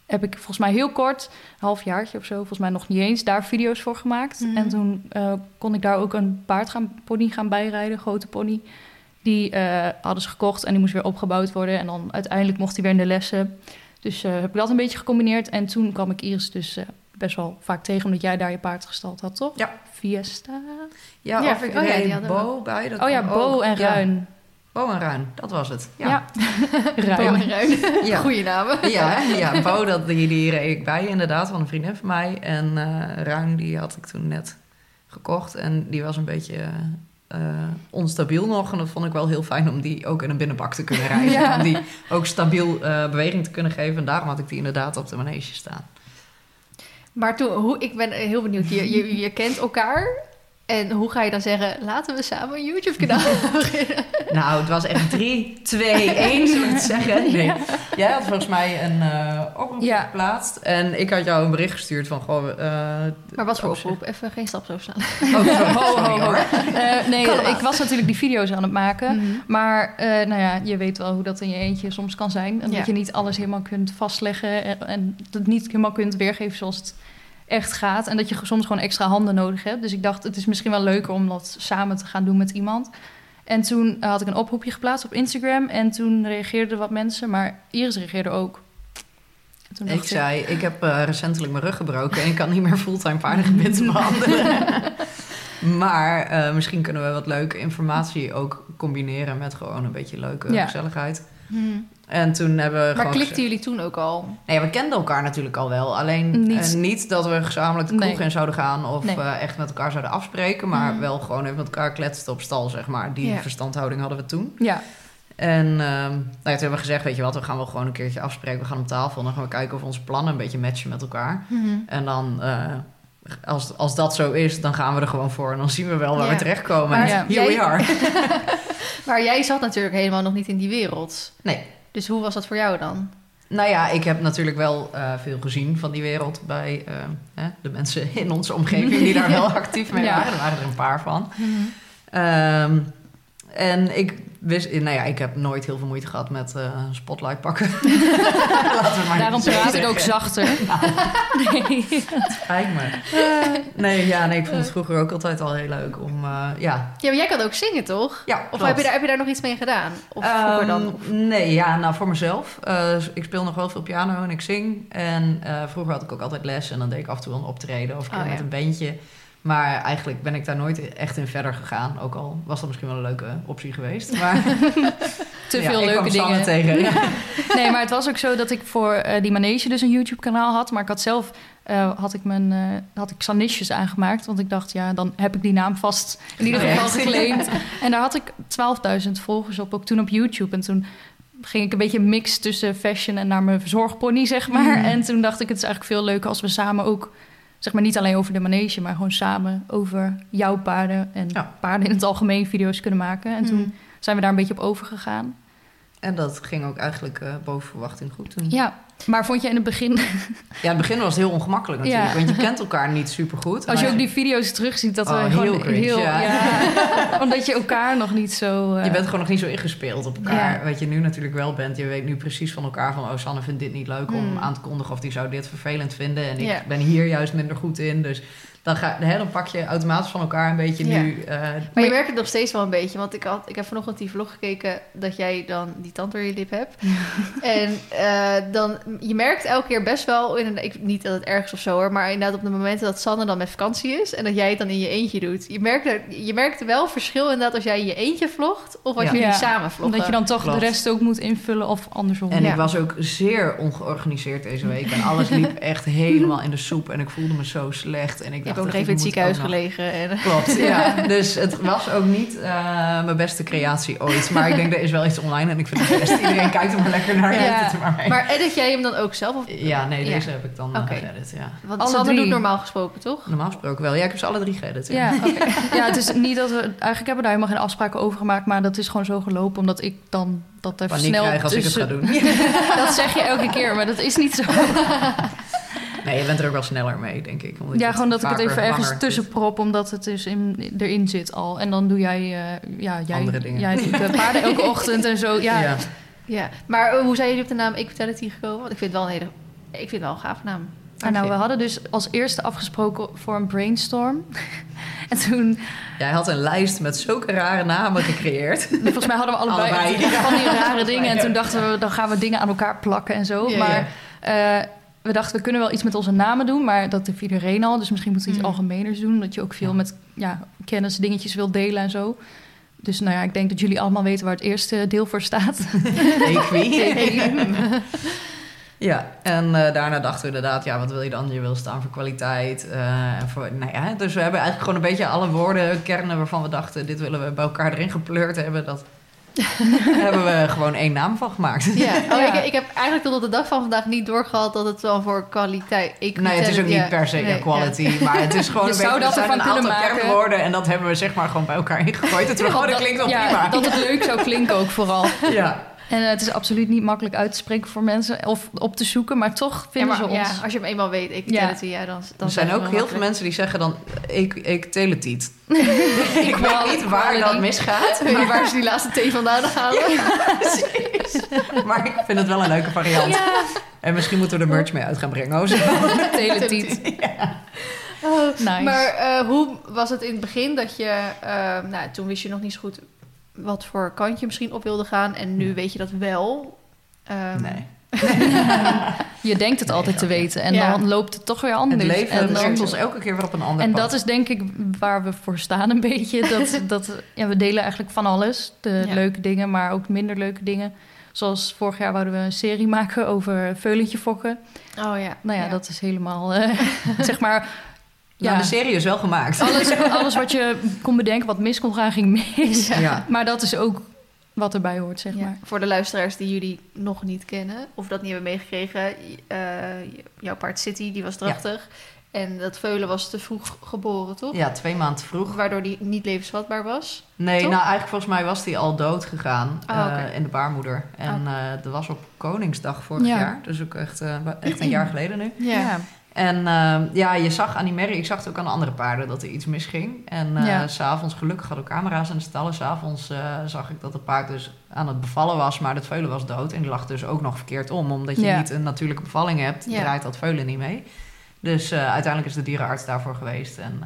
heb ik volgens mij heel kort, een halfjaartje of zo... volgens mij nog niet eens, daar video's voor gemaakt. Mhm. En toen eh, kon ik daar ook een paard gaan, pony gaan bijrijden, grote pony. Die eh, hadden ze gekocht en die moest weer opgebouwd worden. En dan uiteindelijk mocht hij weer in de lessen. Dus eh, heb ik dat een beetje gecombineerd. En toen kwam ik Iris dus eh, best wel vaak tegen... omdat jij daar je paard gestald had, toch? Ja. Fiesta? Ja, Ja, of ik oh ja. Bo bij. Dat Oh ja, Bo ook. en Ruin. Bo en Ruin, dat was het. Ja, Ja, Ruin. Bo en Ruin. Ja. Goeie namen. ja, ja Bo, dat, die, die reed ik bij inderdaad, van een vriendin van mij. En eh Ruin, die had ik toen net gekocht. En die was een beetje eh, onstabiel nog. En dat vond ik wel heel fijn om die ook in een binnenbak te kunnen rijden. Ja. Om die ook stabiel eh, beweging te kunnen geven. En daarom had ik die inderdaad op de manege staan. Maar toen, hoe, ik ben heel benieuwd. Je, je, je kent elkaar. En hoe ga je dan zeggen, laten we samen een YouTube-kanaal beginnen? Nou, het was echt 3, 2, 1, zullen we het zeggen? Nee. Jij had volgens mij een eh oproep Ja. geplaatst. En ik had jou een bericht gestuurd van... Goh, eh, Maar wat voor op zich- oproep? Even geen stap zo staan. Oh, Ho, ho, sorry, ho. Eh, nee, ik was natuurlijk die video's aan het maken. Mhm. Maar nou ja, je weet wel hoe dat in je eentje soms kan zijn. En Ja. dat je niet alles helemaal kunt vastleggen. En, en het niet helemaal kunt weergeven zoals het echt gaat. En dat je soms gewoon extra handen nodig hebt. Dus ik dacht, het is misschien wel leuker om dat samen te gaan doen met iemand. En toen had ik een oproepje geplaatst op Instagram. En toen reageerden wat mensen. Maar Iris reageerde ook. En toen Ik dacht zei, ik heb eh, recentelijk mijn rug gebroken... en ik kan niet meer fulltime paardengebit behandelen. maar eh, misschien kunnen we wat leuke informatie ook combineren... met gewoon een beetje leuke Ja. gezelligheid. Mhm. En toen hebben we Maar klikten gezegd- jullie toen ook al? Nee, we kenden elkaar natuurlijk al wel. Alleen Niet- niet dat we gezamenlijk de kroeg Nee. in zouden gaan... of Nee. eh, echt met elkaar zouden afspreken... maar Mhm. wel gewoon even met elkaar kletsten op stal, zeg maar. Die Ja. verstandhouding hadden we toen. Ja, En ehm, nou ja, toen hebben we gezegd, weet je wat... we gaan wel gewoon een keertje afspreken. We gaan op tafel en dan gaan we kijken of onze plannen... een beetje matchen met elkaar. Mhm. En dan... eh, als, als dat zo is, dan gaan we er gewoon voor. En dan zien we wel waar Ja. we terechtkomen. Maar ja. here we are. Maar jij zat natuurlijk helemaal nog niet in die wereld. Nee. Dus hoe was dat voor jou dan? Nou ja, ik heb natuurlijk wel eh, veel gezien van die wereld bij eh, hè, de mensen in onze omgeving die daar wel actief mee Ja. waren. Er waren er een paar van. Ehm, en ik wist, nou ja, ik heb nooit heel veel moeite gehad met eh, spotlight pakken. Daarom praat ik ook zachter. Nee. Spijt me. Nee, ja, nee, ik vond het vroeger ook altijd al heel leuk om, eh, ja. Ja, maar jij kan ook zingen, toch? Ja, Of heb je, daar, heb je daar nog iets mee gedaan? Of vroeger dan? Ehm, Nee, ja, nou voor mezelf. Eh, ik speel nog wel veel piano en ik zing. En eh, vroeger had ik ook altijd les en dan deed ik af en toe een optreden of een keer Oh, ja. met een bandje. Maar eigenlijk ben ik daar nooit echt in verder gegaan. Ook al was dat misschien wel een leuke optie geweest. Maar Te veel ik leuke dingen. tegen. Ja. Nee, maar het was ook zo dat ik voor eh, die manege dus een YouTube-kanaal had. Maar ik had zelf eh, had ik mijn eh, had ik Sanisjes aangemaakt. Want ik dacht, ja, dan heb ik die naam vast in ieder geval geclaimd. En daar had ik 12.000 volgers op, ook toen op YouTube. En toen ging ik een beetje mix tussen fashion en naar mijn verzorgpony, zeg maar. Mhm. En toen dacht ik, het is eigenlijk veel leuker als we samen ook... Zeg maar niet alleen over de manege, maar gewoon samen over jouw paarden en Ja. paarden in het algemeen video's kunnen maken. En toen Mhm. zijn we daar een beetje op overgegaan. En dat ging ook eigenlijk eh, boven verwachting goed. Toen. Ja, maar vond je in het begin Ja, in het begin was het heel ongemakkelijk natuurlijk. Ja. Want je kent elkaar niet super goed. Als je ook die video's terugziet, dat Oh, we heel gewoon cringe, heel... ja. ja. omdat je elkaar nog niet zo... eh, Je bent gewoon nog niet zo ingespeeld op elkaar. Wat je nu natuurlijk wel bent. Je weet nu precies van elkaar van... oh, Sanne vindt dit niet leuk om Hmm. aan te kondigen... of die zou dit vervelend vinden. En ik ben hier juist minder goed in. Dus dan, ga, hè, dan pak je automatisch van elkaar een beetje Ja. nu... eh, Maar je merkt het nog steeds wel een beetje. Want ik, had, ik heb vanochtend die vlog gekeken dat jij dan die tand door je lip hebt. En eh, dan, je merkt elke keer best wel, in een, ik, niet dat het ergens of zo hoor, maar inderdaad op de momenten dat Sanne dan met vakantie is en dat jij het dan in je eentje doet. Je merkt, er, je merkt wel verschil inderdaad als jij in je eentje vlogt of als Ja. jullie Ja. samen vloggen. omdat je dan toch Klopt. de rest ook moet invullen of andersom. en Ja. ik was ook zeer ongeorganiseerd deze week. En alles liep echt helemaal in de soep. En ik voelde me zo slecht. En ik Ik dacht, heb ook nog ik even in het ziekenhuis gelegen. En, Klopt, ja. Dus het was ook niet eh, mijn beste creatie ooit. Maar ik denk, er is wel iets online en ik vind het best. Iedereen kijkt er maar lekker naar. Ja. Het er maar mee. maar edit jij hem dan ook zelf? Of, ja, nee, Ja. deze heb ik dan eh, Oké. geëdit, ja. want Alle Sanne drie. doet normaal gesproken, toch? Normaal gesproken wel. Ja, ik heb ze alle drie geëdit. Ja. Ja, ja, het is niet dat we... Eigenlijk hebben we daar helemaal geen afspraken over gemaakt... maar dat is gewoon zo gelopen, omdat ik dan dat even Paniek snel krijgen als ik het ga doen. Dat zeg je elke keer, maar dat is niet zo. Nee, je bent er ook wel sneller mee, denk ik. omdat Ja, gewoon dat ik het even ergens langer tussen zit. prop, omdat het dus in, erin zit al. En dan doe jij, eh, ja, jij, Andere dingen. jij de paarden elke ochtend en zo. Ja, Ja. Ja. Maar eh, hoe zijn jullie op de naam Equality gekomen? Want ik vind het wel een hele... Ik vind het wel een gaaf naam. Nou, we hadden dus als eerste afgesproken voor een brainstorm. en toen, Jij had een lijst met zulke rare namen gecreëerd. volgens mij hadden we allebei, Allebei. van die rare dingen. En toen dachten we, dan gaan we dingen aan elkaar plakken en zo. Ja, maar eh, we dachten, we kunnen wel iets met onze namen doen. Maar dat heeft iedereen al. Dus misschien moeten we iets Mm. algemeners doen. Dat je ook veel Ja. met ja, kennis dingetjes wil delen en zo. Dus nou ja, ik denk dat jullie allemaal weten waar het eerste deel voor staat. Equi. Ja, en eh, daarna dachten we inderdaad, ja, wat wil je dan? Je wil staan voor kwaliteit. eh, en voor, nou ja, dus we hebben eigenlijk gewoon een beetje alle woorden, kernen waarvan we dachten, dit willen we bij elkaar erin gepleurd hebben. Dat hebben we gewoon één naam van gemaakt. Ja, oh, Ja. Ik, ik heb eigenlijk tot op de dag van vandaag niet doorgehad dat het wel voor kwaliteit... Nee, het is ook niet ja, per se nee, quality, maar het is gewoon Je een zou beetje, dat er ervan aantal kunnen maken. kernwoorden en dat hebben we zeg maar gewoon bij elkaar ingegooid. Oh, dat klinkt wel ja, prima. Dat het leuk zou klinken ook vooral. Ja. En eh, het is absoluut niet makkelijk uit te spreken voor mensen of op te zoeken, maar toch Ja, vinden maar, ze ja, ons. als je hem eenmaal weet, equality, ja, dan, dan Er zijn ook heel veel mensen die zeggen dan, ik, ik teletiet. ik weet niet waar dat misgaat, Ik weet niet waar ze die laatste thee vandaan halen. precies. Maar ik vind het wel een leuke variant. En misschien moeten we er merch mee uit gaan brengen. Oh, zo. Teletiet. Oh, Nice. Maar eh, hoe was het in het begin dat je... eh, nou, toen wist je nog niet zo goed wat voor kant je misschien op wilde gaan. En nu weet je dat wel. Ehm, Nee. Je denkt het Nee, altijd te weten en Ja. dan loopt het toch weer anders. Het leven en dan, ons elke keer weer op een ander en pad. dat is denk ik waar we voor staan een beetje. Dat, dat, ja, we delen eigenlijk van alles. De Ja. leuke dingen, maar ook minder leuke dingen. Zoals vorig jaar wouden we een serie maken over veulentje fokken. Oh ja. Nou ja, dat is helemaal, eh, zeg maar... Nou, Ja, de serie is wel gemaakt. alles, alles wat je kon bedenken wat mis kon gaan, ging mis. Ja. Maar dat is ook wat erbij hoort, zeg Ja, maar. Voor de luisteraars die jullie nog niet kennen of dat niet hebben meegekregen, eh, jouw paard City die was drachtig en dat veulen was te vroeg geboren, toch? ja, twee maanden vroeg. Waardoor die niet levensvatbaar was. Nee, Toch? nou eigenlijk volgens mij was die al dood gegaan Oh, eh, in de baarmoeder. En Oh. eh, dat was op Koningsdag vorig Ja. jaar. Dus ook echt, echt een jaar geleden nu. Ja. En eh, ja, je zag aan die merrie, ik zag het ook aan de andere paarden dat er iets misging. En eh, Ja. s s'avonds, gelukkig hadden we camera's in de stallen. S'avonds eh zag ik dat het paard dus aan het bevallen was, maar het veulen was dood. En die lag dus ook nog verkeerd om. Omdat je Ja. niet een natuurlijke bevalling hebt, Ja. draait dat veulen niet mee. Dus eh, uiteindelijk is de dierenarts daarvoor geweest. En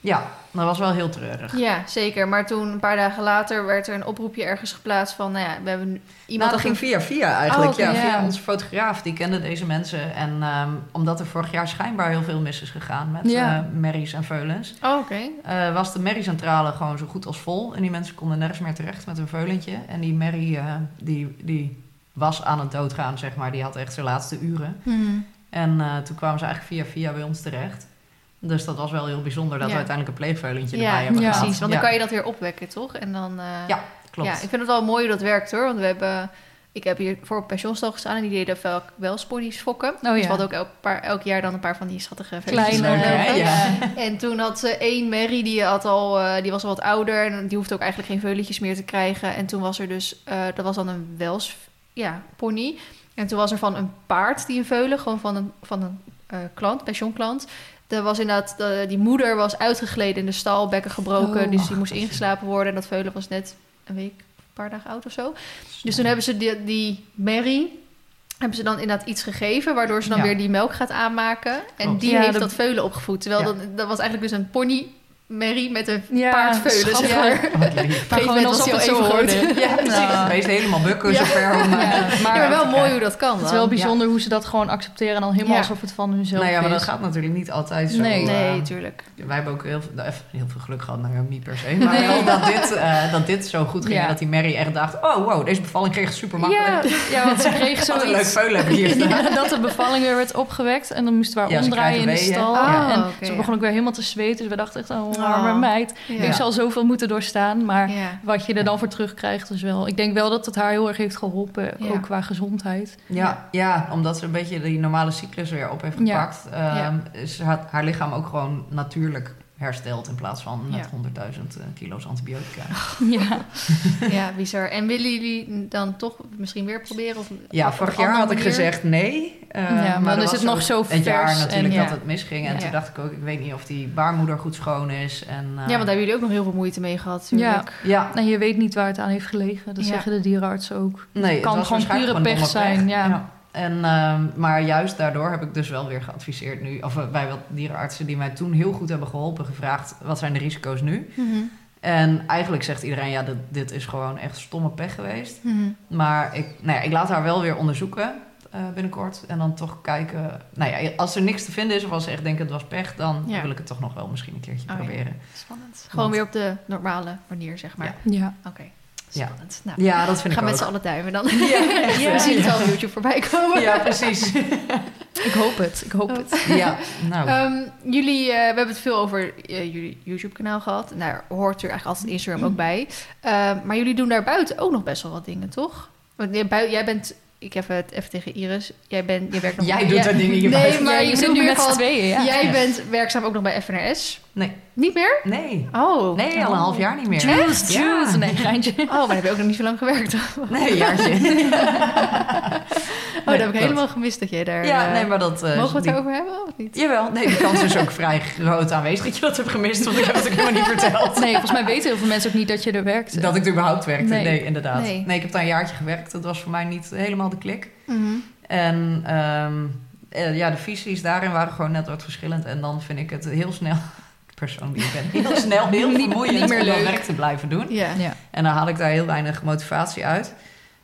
ja, dat was wel heel treurig. ja, zeker. Maar toen, een paar dagen later, werd er een oproepje ergens geplaatst van, nou ja, we hebben iemand... nou, dat ging een- via via eigenlijk. Oh, ja, via onze fotograaf, die kende deze mensen. En ehm, omdat er vorig jaar schijnbaar heel veel mis is gegaan met Ja. eh, merries en veulens... Oh, oké. eh, was de merriecentrale gewoon zo goed als vol. En die mensen konden nergens meer terecht met hun veulentje. En die merrie, eh, die, die was aan het doodgaan, zeg maar. Die had echt zijn laatste uren. Hmm. En toen kwamen ze eigenlijk via via bij ons terecht. Dus dat was wel heel bijzonder dat we uiteindelijk een pleegveulentje erbij hebben ja, gehad. precies. Want dan kan je dat weer opwekken, toch? En dan... eh, Ja, klopt. Ja, ik vind het wel mooi hoe dat werkt hoor. Want we hebben. Ik heb hier voor een pensionstal gestaan en die deden wel, wel sponies fokken. Oh, Dus ja. we hadden ook elk, paar, elk jaar dan een paar van die schattige Kleine, versies. Leuk, hè? eh, Ja. En toen had ze één Mary, die, had al, eh, die was al wat ouder. En die hoefde ook eigenlijk geen veuletjes meer te krijgen. En toen was er dus, eh, dat was dan een Wels ja, pony. En toen was er van een paard die een veulen, gewoon van een, van een eh, klant, pensioenklant. Er was inderdaad, de- die moeder was uitgegleden in de stal, bekken gebroken. Oh. dus die moest ingeslapen worden. En dat veulen was net een week, een paar dagen oud of zo. Dus toen hebben ze die, die Mary, hebben ze dan inderdaad iets gegeven, waardoor ze dan Ja. weer die melk gaat aanmaken. En Klopt. die Ja, heeft de- dat veulen opgevoed. Terwijl Ja. dat, dat was eigenlijk dus een pony Mary met een Ja, paardveulen, zeg schattig. maar. Gewoon als het zo hoort. Ja, precies. Ja. Helemaal bukken zo Ja. ver om... eh, Ja, maar maar wel mooi hoe dat kan het is wel bijzonder hoe ze dat gewoon accepteren en dan helemaal Ja. alsof het van hunzelf Nou ja, maar is. dat gaat natuurlijk niet altijd zo. Nee. eh, Nee, tuurlijk. Wij hebben ook heel, veel- nou, even heel veel geluk gehad, nou niet per se. Maar wel dat dit, eh, dat dit zo goed ging. Dat die Mary echt dacht, oh wow, deze bevalling kreeg super makkelijk. Ja, ja, want ze kreeg Wat een leuk veulen heb ik hier dat de bevalling weer werd opgewekt en dan moesten we haar Ja, ze omdraaien in de stal. Ah, en ze begon ook weer helemaal te zweten. Dus we dachten echt, oh, arme Oh. meid. Ja. Ik zal zoveel moeten doorstaan. Maar Ja. wat je er dan voor terugkrijgt is wel... Ik denk wel dat het haar heel erg heeft geholpen, Ja. ook qua gezondheid. Ja, ja, omdat ze een beetje die normale cyclus weer op heeft Ja. gepakt. ehm, is haar, haar lichaam ook gewoon natuurlijk hersteld in plaats van met Ja. 100.000 kilo's antibiotica. Ja, ja, bizar. En willen jullie dan toch misschien weer proberen? Of Ja, vorig jaar had ik manier? gezegd nee. eh, Ja, maar dan is het nog zo Een jaar vers natuurlijk en- dat het misging. En Ja. toen dacht ik ook, ik weet niet of die baarmoeder goed schoon is. En, eh, Ja, want daar hebben jullie ook nog heel veel moeite mee gehad ja. natuurlijk. ja, En je weet niet waar het aan heeft gelegen. Dat Ja. zeggen de dierenartsen ook. Nee, het kan was gewoon pure pech zijn, ja. En, ehm, maar juist daardoor heb ik dus wel weer geadviseerd nu, of eh, bij wat dierenartsen die mij toen heel goed hebben geholpen, gevraagd wat zijn de risico's nu. Mhm. En eigenlijk zegt iedereen, ja, dit, dit is gewoon echt stomme pech geweest. Mhm. Maar ik, nou ja, ik laat haar wel weer onderzoeken eh, binnenkort. En dan toch kijken. Nou ja, als er niks te vinden is, of als ze echt denken het was pech, dan Ja. wil ik het toch nog wel misschien een keertje Oh, ja. proberen. Spannend. Gewoon Want- weer op de normale manier, zeg maar. Ja. Oké. Spannend. Nou, Ja, dat vind we gaan ik met z'n allen duimen dan. Ja, echt, We zien het al op YouTube voorbij komen. Ja, precies. Ik hoop het, ik hoop het. Ja, nou. Ehm, jullie, eh, we hebben het veel over eh, jullie YouTube-kanaal gehad. Nou, Daar hoort er eigenlijk altijd Instagram ook bij. Ehm, maar jullie doen daar buiten ook nog best wel wat dingen, toch? Want jij bent, ik heb het even tegen Iris. Jij, bent, jij werkt nog Jij doet jij- dat ding hier Nee, maar Ja, je zit nu meer met z'n tweeën, ja. Jij Ja. bent werkzaam ook nog bij FNRS. Nee, Niet meer? nee. Oh. Nee, al een half jaar niet meer. Ja. juice. Nee, geintje. Oh, maar dan heb je ook nog niet zo lang gewerkt. Oh, Nee, een jaartje. dat heb ik helemaal gemist dat jij daar... Ja, eh, nee, maar dat... eh, Mogen we het die- erover hebben of niet? Jawel, nee, die kans is ook vrij groot aanwezig dat je dat hebt gemist, want ik heb het ook helemaal niet verteld. Nee, volgens mij weten heel veel mensen ook niet dat je er werkt. Dat ik er überhaupt werkte. Nee, Nee. inderdaad. Nee. Nee. ik heb daar een jaartje gewerkt. Dat was voor mij niet helemaal de klik. Mhm. En ehm, eh, ja, de visies daarin waren gewoon net wat verschillend. En dan vind ik het heel snel, de persoon die ik ben, heel snel heel Niet- vermoeiend niet meer om leuk. werk te blijven doen. Ja. Ja. En dan haal ik daar heel weinig motivatie uit.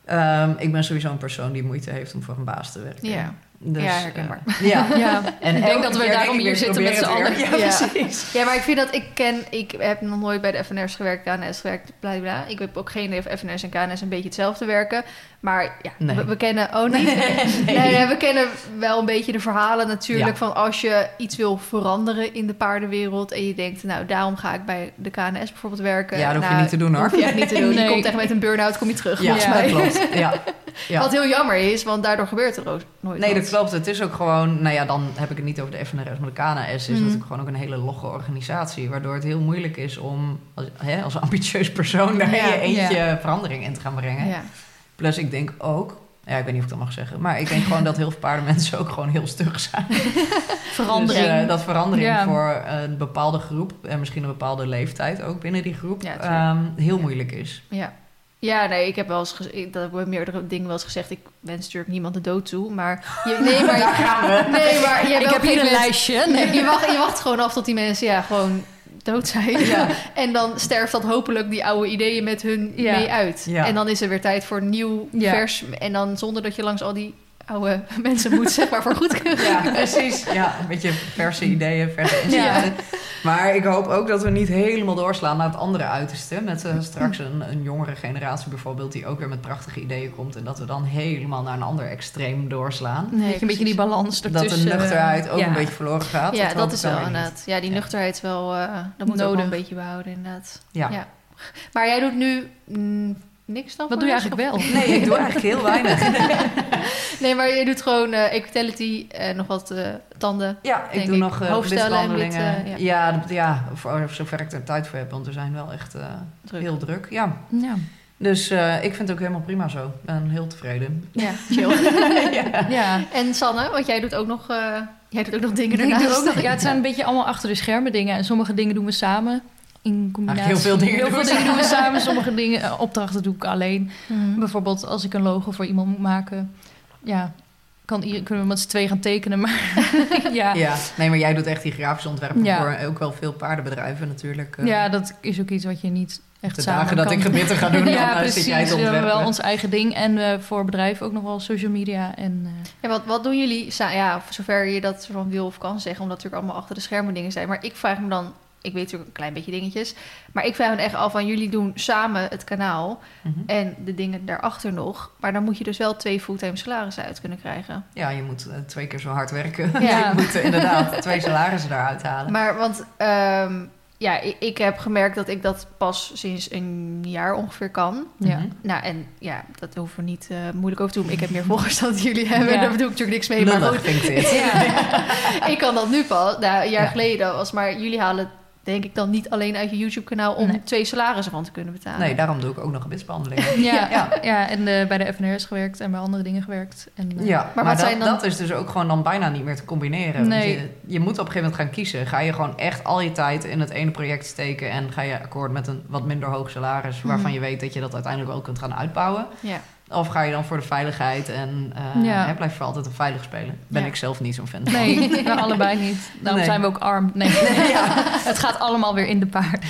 Ehm, ik ben sowieso een persoon die moeite heeft om voor een baas te werken. Ja. Dus, Ja, herkenbaar. eh, ja. Ja, En ik denk dat we daarom hier zitten met z'n allen. Ja, Ja. precies. Ja, maar ik vind dat ik ken, ik heb nog nooit bij de FNR's gewerkt, KNS gewerkt, bla bla. bla. Ik heb ook geen idee of FNR's en KNS een beetje hetzelfde werken. Maar ja, Nee. we, we kennen, oh nee. nee. nee, we kennen wel een beetje de verhalen natuurlijk Ja. van als je iets wil veranderen in de paardenwereld en je denkt, nou daarom ga ik bij de KNS bijvoorbeeld werken. Ja, dat hoef je Nou, niet te doen, hoor. hoef je echt niet te doen. Je Nee. komt echt met een burn-out, kom je terug Ja, volgens mij. klopt. Ja. Ja. Wat heel jammer is, want daardoor gebeurt er ook nooit Nee, dat. Klopt. Het is ook gewoon, nou ja, dan heb ik het niet over de FNRS, maar de KNS is Mhm. natuurlijk gewoon ook een hele logge organisatie, waardoor het heel moeilijk is om als, hè, als ambitieus persoon daar Ja, je eentje verandering in te gaan brengen. Ja. Plus ik denk ook, ja, ik weet niet of ik dat mag zeggen, maar ik denk gewoon dat heel veel paardenmensen ook gewoon heel stug zijn. verandering. Dus, eh, dat verandering voor een bepaalde groep en misschien een bepaalde leeftijd ook binnen die groep ehm, heel moeilijk is. Ja. Ja, nee, ik heb wel eens gez- ik- dat heb ik meerdere dingen wel eens gezegd. Ik wens natuurlijk niemand de dood toe, maar je, nee, maar Daar gaan we. nee, maar je ik heb hier een lijstje. Je, Nee. je wacht, je wacht gewoon af tot die mensen ja gewoon dood zijn. Ja. En dan sterft dat hopelijk die oude ideeën met hun Ja. mee uit. Ja. En dan is er weer tijd voor nieuw vers. En dan zonder dat je langs al die oude mensen moet, zeg maar, voor goedkeuren. Ja, precies. Ja, een beetje verse ideeën, verse inzichten. Maar ik hoop ook dat we niet helemaal doorslaan naar het andere uiterste. Met eh, straks een, een jongere generatie bijvoorbeeld... die ook weer met prachtige ideeën komt... en dat we dan helemaal naar een ander extreem doorslaan. Nee, dat je een beetje die balans Dat ertussen... de nuchterheid ook ja. een beetje verloren gaat. Ja, dat is wel niet. inderdaad. Ja, die nuchterheid is wel... eh dat moet ook wel Nodig. een beetje behouden, inderdaad. Ja. Ja. Maar jij doet nu mm, niks dan? Wat doe je eigenlijk wel? Nee, ik doe eigenlijk heel weinig. Nee, maar je doet gewoon eh equitality en nog wat eh, tanden. Ja, ik doe ik. nog uh, eh, ja, dat- ja voor zover ik er tijd voor heb. Want we zijn wel echt eh, Druk. heel druk. Ja. Ja. Dus eh, ik vind het ook helemaal prima zo. Ik ben heel tevreden. Ja, chill. ja. ja. en Sanne, want jij doet ook nog, eh, jij doet ook nog dingen Ik ernaast. doe ook nog, ja, het zijn een beetje allemaal achter de schermen dingen. En sommige dingen doen we samen. In combinatie. heel veel dingen Heel doen veel we dingen doen we samen. Sommige dingen, eh, opdrachten doe ik alleen. Mhm. Bijvoorbeeld als ik een logo voor iemand moet maken. Ja, kan, kunnen we met z'n twee gaan tekenen. Maar ja. Ja, nee, maar jij doet echt die grafische ontwerpen Ja. voor ook wel veel paardenbedrijven natuurlijk. eh. ja, dat is ook iets wat je niet echt de samen dagen dat kan ik gebitten ga doen, ja, dan eh, precies. zit jij te We hebben wel ons eigen ding. En eh, voor bedrijven ook nog wel social media. En, eh, Ja, wat, wat doen jullie, sa- ja, voor zover je dat van wil of kan zeggen, omdat natuurlijk allemaal achter de schermen dingen zijn. Maar ik vraag me dan, ik weet natuurlijk een klein beetje dingetjes, maar ik vraag me echt af van jullie doen samen het kanaal Mhm. en de dingen daarachter nog. Maar dan moet je dus wel twee fulltime salarissen uit kunnen krijgen. Ja, je moet eh, twee keer zo hard werken. Ja. je moet inderdaad twee salarissen eruit halen. Maar want ehm, ja, ik, ik heb gemerkt dat ik dat pas sinds een jaar ongeveer kan. ja. Nou, en ja, dat hoeven we niet eh, moeilijk over te doen. Ik heb meer volgers dan jullie hebben. Ja. Daar bedoel ik natuurlijk niks mee. Maar goed, vind ik dit. Ja. ik kan dat nu pas. Nou, een jaar Ja. geleden was, maar jullie halen denk ik dan niet alleen uit je YouTube-kanaal om Nee. twee salarissen van te kunnen betalen. Nee, daarom doe ik ook nog gebitsbehandelingen. Ja, Ja. ja. en eh, bij de FNR's gewerkt en bij andere dingen gewerkt. En, eh, Ja, maar, wat dat, zijn dan- dat is dus ook gewoon dan bijna niet meer te combineren. Want Nee. Je, je moet op een gegeven moment gaan kiezen. Ga je gewoon echt al je tijd in het ene project steken... en ga je akkoord met een wat minder hoog salaris... waarvan Mhm. je weet dat je dat uiteindelijk ook kunt gaan uitbouwen... Ja. Of ga je dan voor de veiligheid en eh Ja. hè, blijf je altijd een veilig spelen. Ben Ja. ik zelf niet zo'n fan van. Nee, we allebei niet. Daarom Nee. zijn we ook arm. Nee, het gaat allemaal weer in de paarden.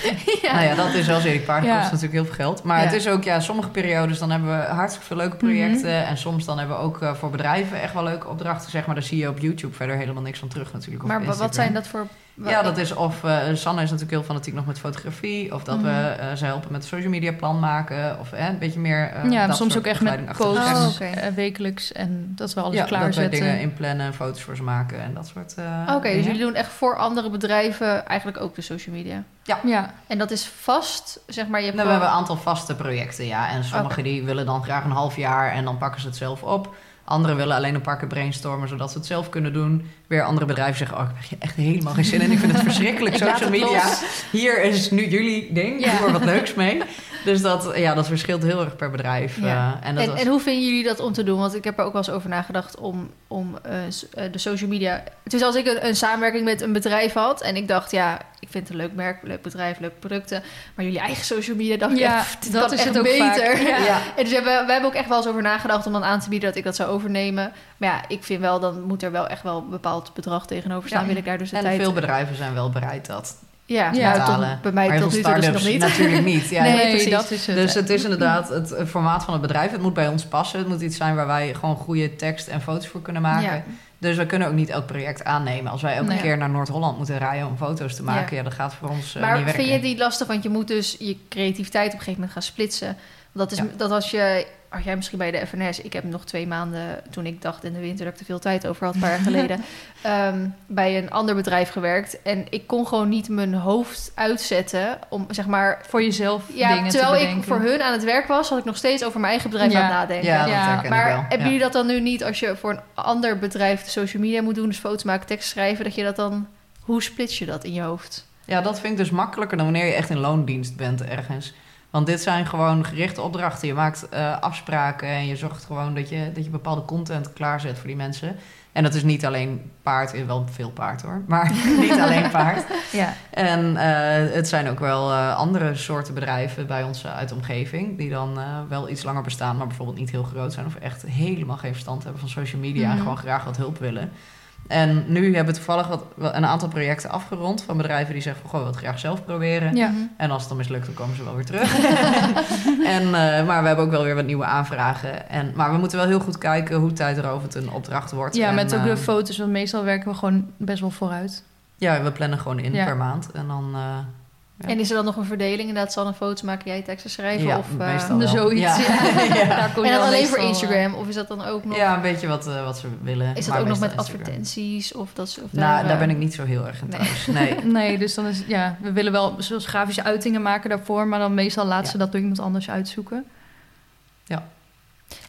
Ja. Nou ja, dat is wel zeker. Paarden Ja. kost natuurlijk heel veel geld. Maar het is ook, ja, sommige periodes dan hebben we hartstikke veel leuke projecten. En soms dan hebben we ook eh, voor bedrijven echt wel leuke opdrachten. Zeg maar, daar zie je op YouTube verder helemaal niks van terug natuurlijk. Maar wat zijn dat voor Ja, dat is of uh, Sanne is natuurlijk heel fanatiek nog met fotografie, of dat we Mhm. uh, ze helpen met social media plan maken, of eh, een beetje meer. uh, ja, dat soms soort ook echt met schermen. Oh, eh, wekelijks en dat we alles ja, dat wij klaarzetten. dingen inplannen, foto's voor ze maken en dat soort. uh, Oké, dus jullie doen echt voor andere bedrijven eigenlijk ook de social media. Ja, En dat is vast, zeg maar, je hebt Nou, we hebben een aantal vaste projecten, ja. En sommigen die willen dan graag een half jaar en dan pakken ze het zelf op. Anderen willen alleen een paar keer brainstormen, zodat ze het zelf kunnen doen. Weer andere bedrijven zeggen, oh, ik heb echt helemaal geen zin in. Ik vind het verschrikkelijk, Ik social media. Hier is nu jullie ding, Ja. doe er wat leuks mee. Dus dat, ja, dat verschilt heel erg per bedrijf. Ja. eh, en dat En, was- en hoe vinden jullie dat om te doen? Want ik heb er ook wel eens over nagedacht om, om eh, eh, de social media... Dus als ik een, een samenwerking met een bedrijf had... en ik dacht, ja, ik vind het een leuk merk, leuk bedrijf, leuke producten... maar jullie eigen social media, dacht ik Ja, dit dat is het ook beter. vaak. Ja. ja. En dus hebben, we hebben ook echt wel eens over nagedacht om dan aan te bieden... dat ik dat zou overnemen. Maar ja, ik vind wel, dan moet er wel echt wel een bepaald bedrag tegenover staan. Ja. Wil ik daar dus de En tijd... veel bedrijven zijn wel bereid dat Ja, tot- betalen. bij mij maar tot nu toe dus nog niet. natuurlijk niet. Ja, Nee, precies. dat is het. Dus het is inderdaad het formaat van het bedrijf. Het moet bij ons passen. Het moet iets zijn waar wij gewoon goede tekst en foto's voor kunnen maken. Ja. Dus we kunnen ook niet elk project aannemen. Als wij elke Nee. keer naar Noord-Holland moeten rijden om foto's te maken, ja, dat gaat voor ons eh, Maar niet werken. vind je die lastig? Want je moet dus je creativiteit op een gegeven moment gaan splitsen. Dat is Ja. dat als je, als jij misschien bij de FNS, ik heb nog twee maanden toen ik dacht in de winter dat ik te veel tijd over had, een paar jaar geleden, ehm, bij een ander bedrijf gewerkt. En ik kon gewoon niet mijn hoofd uitzetten om zeg maar. voor jezelf Ja, dingen terwijl te ik voor hun aan het werk was, had ik nog steeds over mijn eigen bedrijf Ja. aan het nadenken. Ja, Maar wel. hebben Ja. jullie dat dan nu niet als je voor een ander bedrijf de social media moet doen, dus foto's maken, tekst schrijven, dat je dat dan. Hoe splits je dat in je hoofd? Ja, dat vind ik dus makkelijker dan wanneer je echt in loondienst bent ergens. Want dit zijn gewoon gerichte opdrachten. Je maakt eh, afspraken en je zorgt gewoon dat je, dat je bepaalde content klaarzet voor die mensen. En dat is niet alleen paard, eh, wel veel paard hoor, maar niet alleen paard. Ja. En eh, het zijn ook wel andere soorten bedrijven bij ons uit de omgeving... die dan wel iets langer bestaan, maar bijvoorbeeld niet heel groot zijn... of echt helemaal geen verstand hebben van social media... en Mhm. gewoon graag wat hulp willen. En nu hebben we toevallig wat, een aantal projecten afgerond... van bedrijven die zeggen van, goh, we het graag zelf proberen. Ja. En als het dan mislukt, dan komen ze wel weer terug. en, eh, maar we hebben ook wel weer wat nieuwe aanvragen. En, maar we moeten wel heel goed kijken hoe tijdrovend een opdracht wordt. ja, En, met ook de eh, foto's, want meestal werken we gewoon best wel vooruit. Ja, we plannen gewoon in Ja. per maand. En dan... eh, Ja. En is er dan nog een verdeling? Inderdaad, Sanne foto's maken, jij teksten schrijven? ja, of, eh, wel. zoiets, ja. ja. Daar kom je En dan alleen voor meestal, Instagram? Of is dat dan ook nog... Ja, een beetje wat, eh, wat ze willen. Is dat ook nog met Instagram. advertenties? Of dat, of Nou, daar eh, ben ik niet zo heel erg in Nee. thuis. Nee. eh, Nee, dus dan is ja, we willen wel zoals grafische uitingen maken daarvoor, maar dan meestal laten ze Ja. dat door iemand anders uitzoeken.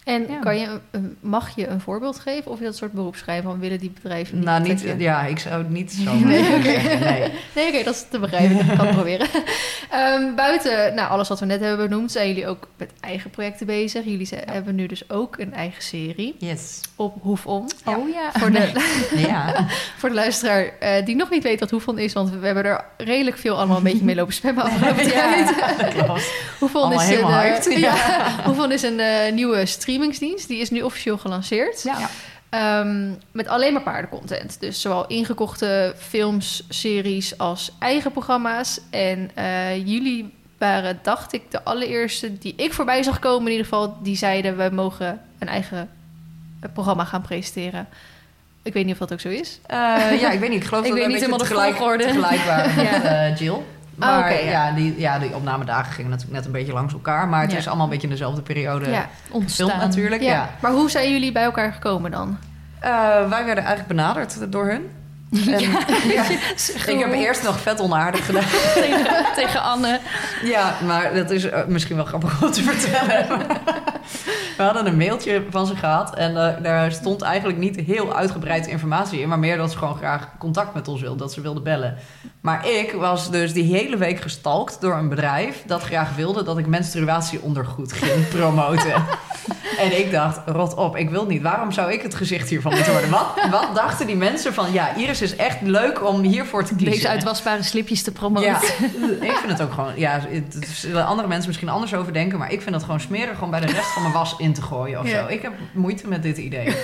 En Ja. kan je, mag je een voorbeeld geven? Of is dat soort beroepsschrijven van willen die bedrijven niet? nou, niet, je- ja, ik zou het niet zo Nee. Nee. Nee, oké, dat is te begrijpen. Ik kan het proberen. Ehm, buiten nou, alles wat we net hebben benoemd, zijn jullie ook met eigen projecten bezig. Jullie hebben nu dus ook een eigen serie Yes. op Hoefon. Ja. Oh ja. Voor de, Ja. voor de luisteraar eh, die nog niet weet wat Hoefon is, want we hebben er redelijk veel allemaal een beetje mee lopen spammen afgelopen tijd. Klopt. Is, een, eh, is een eh, nieuwe streamingsdienst. Die is nu officieel gelanceerd. Ja. Ehm, met alleen maar paardencontent. Dus zowel ingekochte films, series als eigen programma's. En eh, jullie waren, dacht ik, de allereerste die ik voorbij zag komen. In ieder geval, die zeiden we mogen een eigen eh, programma gaan presenteren. Ik weet niet of dat ook zo is. Eh, ja, ik weet niet. Ik geloof Ik dat weet we niet een beetje helemaal de volgorde. tegelijk waren met Ja. eh, Jill. Maar oké, ja. ja. die, ja, die opnamedagen gingen natuurlijk net een beetje langs elkaar. Maar het Ja. is allemaal een beetje in dezelfde periode ja. Ontstaan. gefilmd natuurlijk. Ja. Ja. Maar hoe zijn jullie bij elkaar gekomen dan? Eh, wij werden eigenlijk benaderd door hun. En, ja. Ik heb eerst nog vet onaardig gedaan. tegen, tegen Anne. Ja, maar dat is eh, misschien wel grappig om te vertellen. We hadden een mailtje van ze gehad en eh, daar stond eigenlijk niet heel uitgebreid informatie in, maar meer dat ze gewoon graag contact met ons wilden, dat ze wilden bellen. Maar ik was dus die hele week gestalkt door een bedrijf dat graag wilde dat ik menstruatieondergoed ging promoten. en ik dacht, rot op, ik wil niet. Waarom zou ik het gezicht hiervan moeten worden? Wat, wat dachten die mensen van, ja, Iris is echt leuk om hiervoor te kiezen. Deze uitwasbare slipjes te promoten. Ja, ik vind het ook gewoon... Ja, het zullen andere mensen misschien anders over denken... maar ik vind het gewoon smerig om bij de rest van mijn was in te gooien of Ja. zo. Ik heb moeite met dit idee.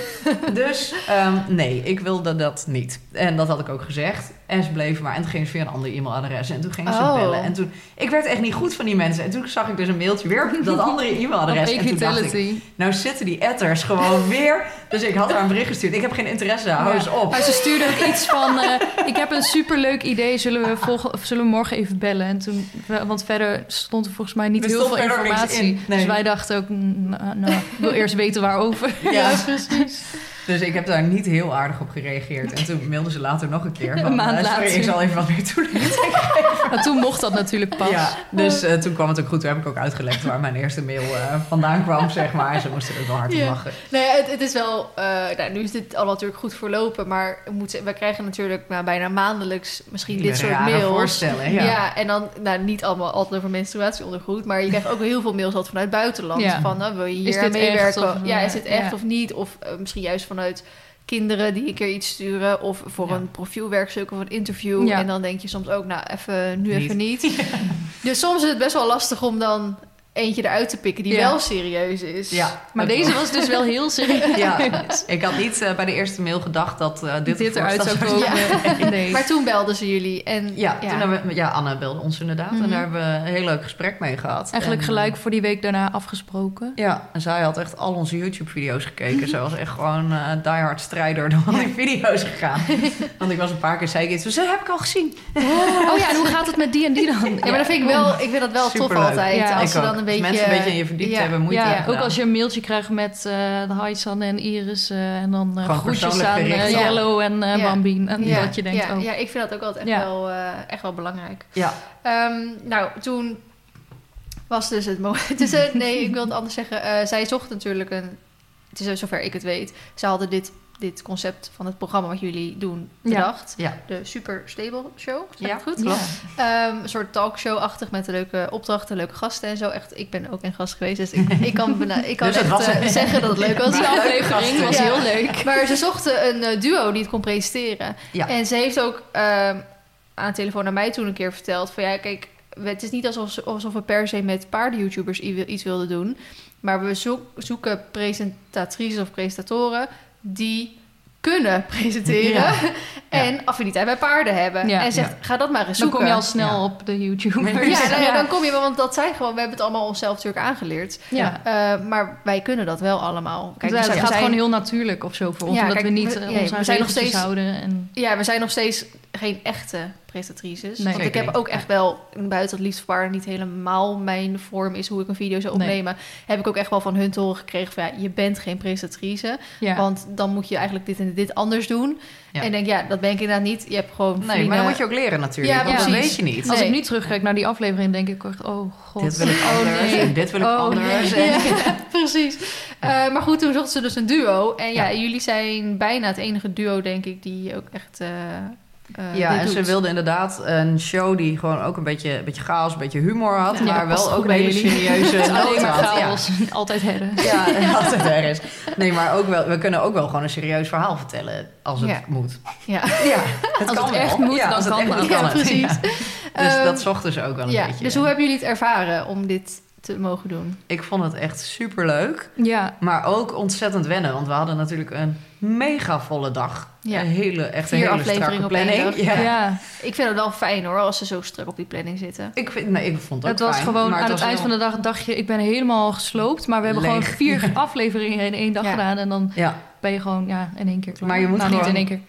Dus ehm, nee, ik wilde dat niet. En dat had ik ook gezegd. En ze bleven maar. En toen gingen ze via een ander e-mailadres. En toen gingen ze Oh. bellen. En toen... Ik werd echt niet goed van die mensen. En toen zag ik dus een mailtje weer op dat andere e-mailadres. En toen dacht ik... Nou zitten die etters gewoon weer. Dus ik had haar een bericht gestuurd. Ik heb geen interesse, hou eens op. Maar ze stuurde ook iets van... eh, ik heb een superleuk idee, zullen we, volgen, zullen we morgen even bellen? En toen, want verder stond er volgens mij niet heel veel informatie. in, nee. Dus wij dachten ook, nou, nou, ik wil eerst weten waarover. Ja, precies. Dus ik heb daar niet heel aardig op gereageerd. En toen mailde ze later nog een keer. Van, Een maand eh, sorry, later. ik zal even wat meer toelichten. Maar toen mocht dat natuurlijk pas. Ja, dus eh, toen kwam het ook goed. Toen heb ik ook uitgelegd waar mijn eerste mail eh, vandaan kwam, zeg maar. En ze moesten er wel hard om lachen. Nee, het, het is wel... nou, nu is dit al natuurlijk goed verlopen, maar moet, we krijgen natuurlijk nou, bijna maandelijks misschien dit soort mails. voorstellen, ja. Ja. en dan nou, niet allemaal altijd over menstruatieondergoed, maar je krijgt ook heel veel mails altijd vanuit buitenland. Ja. Van, nou, wil je hier meewerken? ja, is dit echt of niet? Of misschien juist vanuit kinderen die een keer iets sturen of voor Ja. een profielwerkstuk of een interview. Ja. En dan denk je soms ook, nou, even, nu Niet. even niet. Dus soms is het best wel lastig om dan eentje eruit te pikken die Ja. wel serieus is. Ja, Maar deze wel. was dus wel heel serieus. Ja, ik had niet eh, bij de eerste mail gedacht dat eh, dit, eruit zou komen. Nee. Maar toen belden ze jullie en Ja, Toen hebben we, ja, Anne belde ons inderdaad. Mhm. En daar hebben we een heel leuk gesprek mee gehad. Eigenlijk En, gelijk voor die week daarna afgesproken. Ja, en zij had echt al onze YouTube-video's gekeken. Ze was echt gewoon eh diehard strijder door al die video's gegaan. Want ik was een paar keer, zei ik iets, ze heb ik al gezien. Oh ja, en hoe gaat het met die en die dan? Ja, maar dat vind ik wel, ik vind dat wel tof altijd. Ja, als ze dan een Als mensen een beetje in je verdiept ja. hebben, moeite Ja, hebben ook als je een mailtje krijgt met eh de hi Sanne en Iris eh, en dan eh, Gewoon groetjes aan. Yellow en Ja. Bambien. En Ja, dat je denkt, ja, oh. ja, ik vind dat ook altijd echt, Ja. wel, eh, echt wel belangrijk. Ja, Ehm, nou, toen was dus het moment. Dus, nee, ik wil het anders zeggen. Eh, zij zocht natuurlijk een. Het is zover ik het weet. Ze hadden dit, dit concept van het programma wat jullie doen Ja. bedacht. ja. De Super Stable Show. Ja, het goed? klopt. Ehm, een soort talkshow-achtig met een leuke opdrachten, leuke gasten en zo. Echt, ik ben ook een gast geweest, dus ik, ik kan, ik kan Dus echt was eh, zeggen dat het leuk was. Leuke aflevering gasten. was Ja. heel leuk. Maar ze zochten een eh, duo die het kon presenteren. Ja. En ze heeft ook ehm, aan de telefoon naar mij toen een keer verteld... van ja, kijk, het is niet alsof, ze- alsof we per se met paarden-youtubers iets wilden doen... maar we zoek- zoeken presentatrices of presentatoren die kunnen presenteren... Ja. en affiniteit bij paarden hebben. Ja. En zegt, Ja. ga dat maar eens Dan zoeken. kom je al snel Ja. op de YouTubers. Ja, nou ja, dan kom je wel, want dat zijn gewoon... We hebben het allemaal onszelf natuurlijk aangeleerd. Ja. Eh, maar wij kunnen dat wel allemaal. Kijk, het gaat zijn- gewoon heel natuurlijk of zo voor ons. Ja, omdat kijk, we niet we- eh, ja, ons we aan zijn nog regeltjes steeds- houden. En, Ja, we zijn nog steeds geen echte presentatrices. Nee. want ik heb niet. ook echt wel, buiten het liefst paarden niet helemaal mijn vorm is hoe ik een video zou Nee. opnemen, heb ik ook echt wel van hun te horen gekregen van ja, je bent geen presentatrice. ja. Want dan moet je eigenlijk dit en dit anders doen. Ja. En ik denk, ja, dat ben ik inderdaad niet. Je hebt gewoon Nee, maar dan moet je ook leren natuurlijk. Ja, want dat weet je niet. Als ik nu terugkijk naar die aflevering, denk ik echt, oh god. Dit wil ik oh, anders nee. en dit wil ik Oh, anders. nee. En- Ja, precies. Eh, maar goed, toen zochten ze dus een duo. En ja, jullie zijn bijna het enige duo, denk ik, die ook echt. eh eh, Ja, en ze wilde inderdaad een show die gewoon ook een beetje, een beetje chaos, een beetje humor had, Ja, maar wel ook een hele jullie. serieuze alleen maar had. Ja. chaos. Altijd herren. Ja, altijd er is. Nee, maar ook wel, we kunnen ook wel gewoon een serieus verhaal vertellen als het Ja. moet. Ja. Ja, het Als kan het echt moet, dan als het kan echt moet, Ja, kan het. precies. Dus Ehm, dat zochten ze ook wel een beetje. dus hoe hebben jullie het ervaren om dit te mogen doen? Ik vond het echt super leuk, Ja, maar ook ontzettend wennen, want we hadden natuurlijk een mega volle dag. Ja. Een hele, echt een Vier hele strakke planning. dag. Ja. ja. Ik vind het wel fijn hoor, als ze zo strak op die planning zitten. Ik, vind, nee, ik vond het ook Het was fijn, gewoon aan het eind heel- van de dag dacht je, ik ben helemaal gesloopt. Maar we hebben Leeg. gewoon vier afleveringen in één dag Ja. gedaan. En dan Ja, ben je gewoon ja, in één keer klaar. Maar je moet nou, niet in één keer.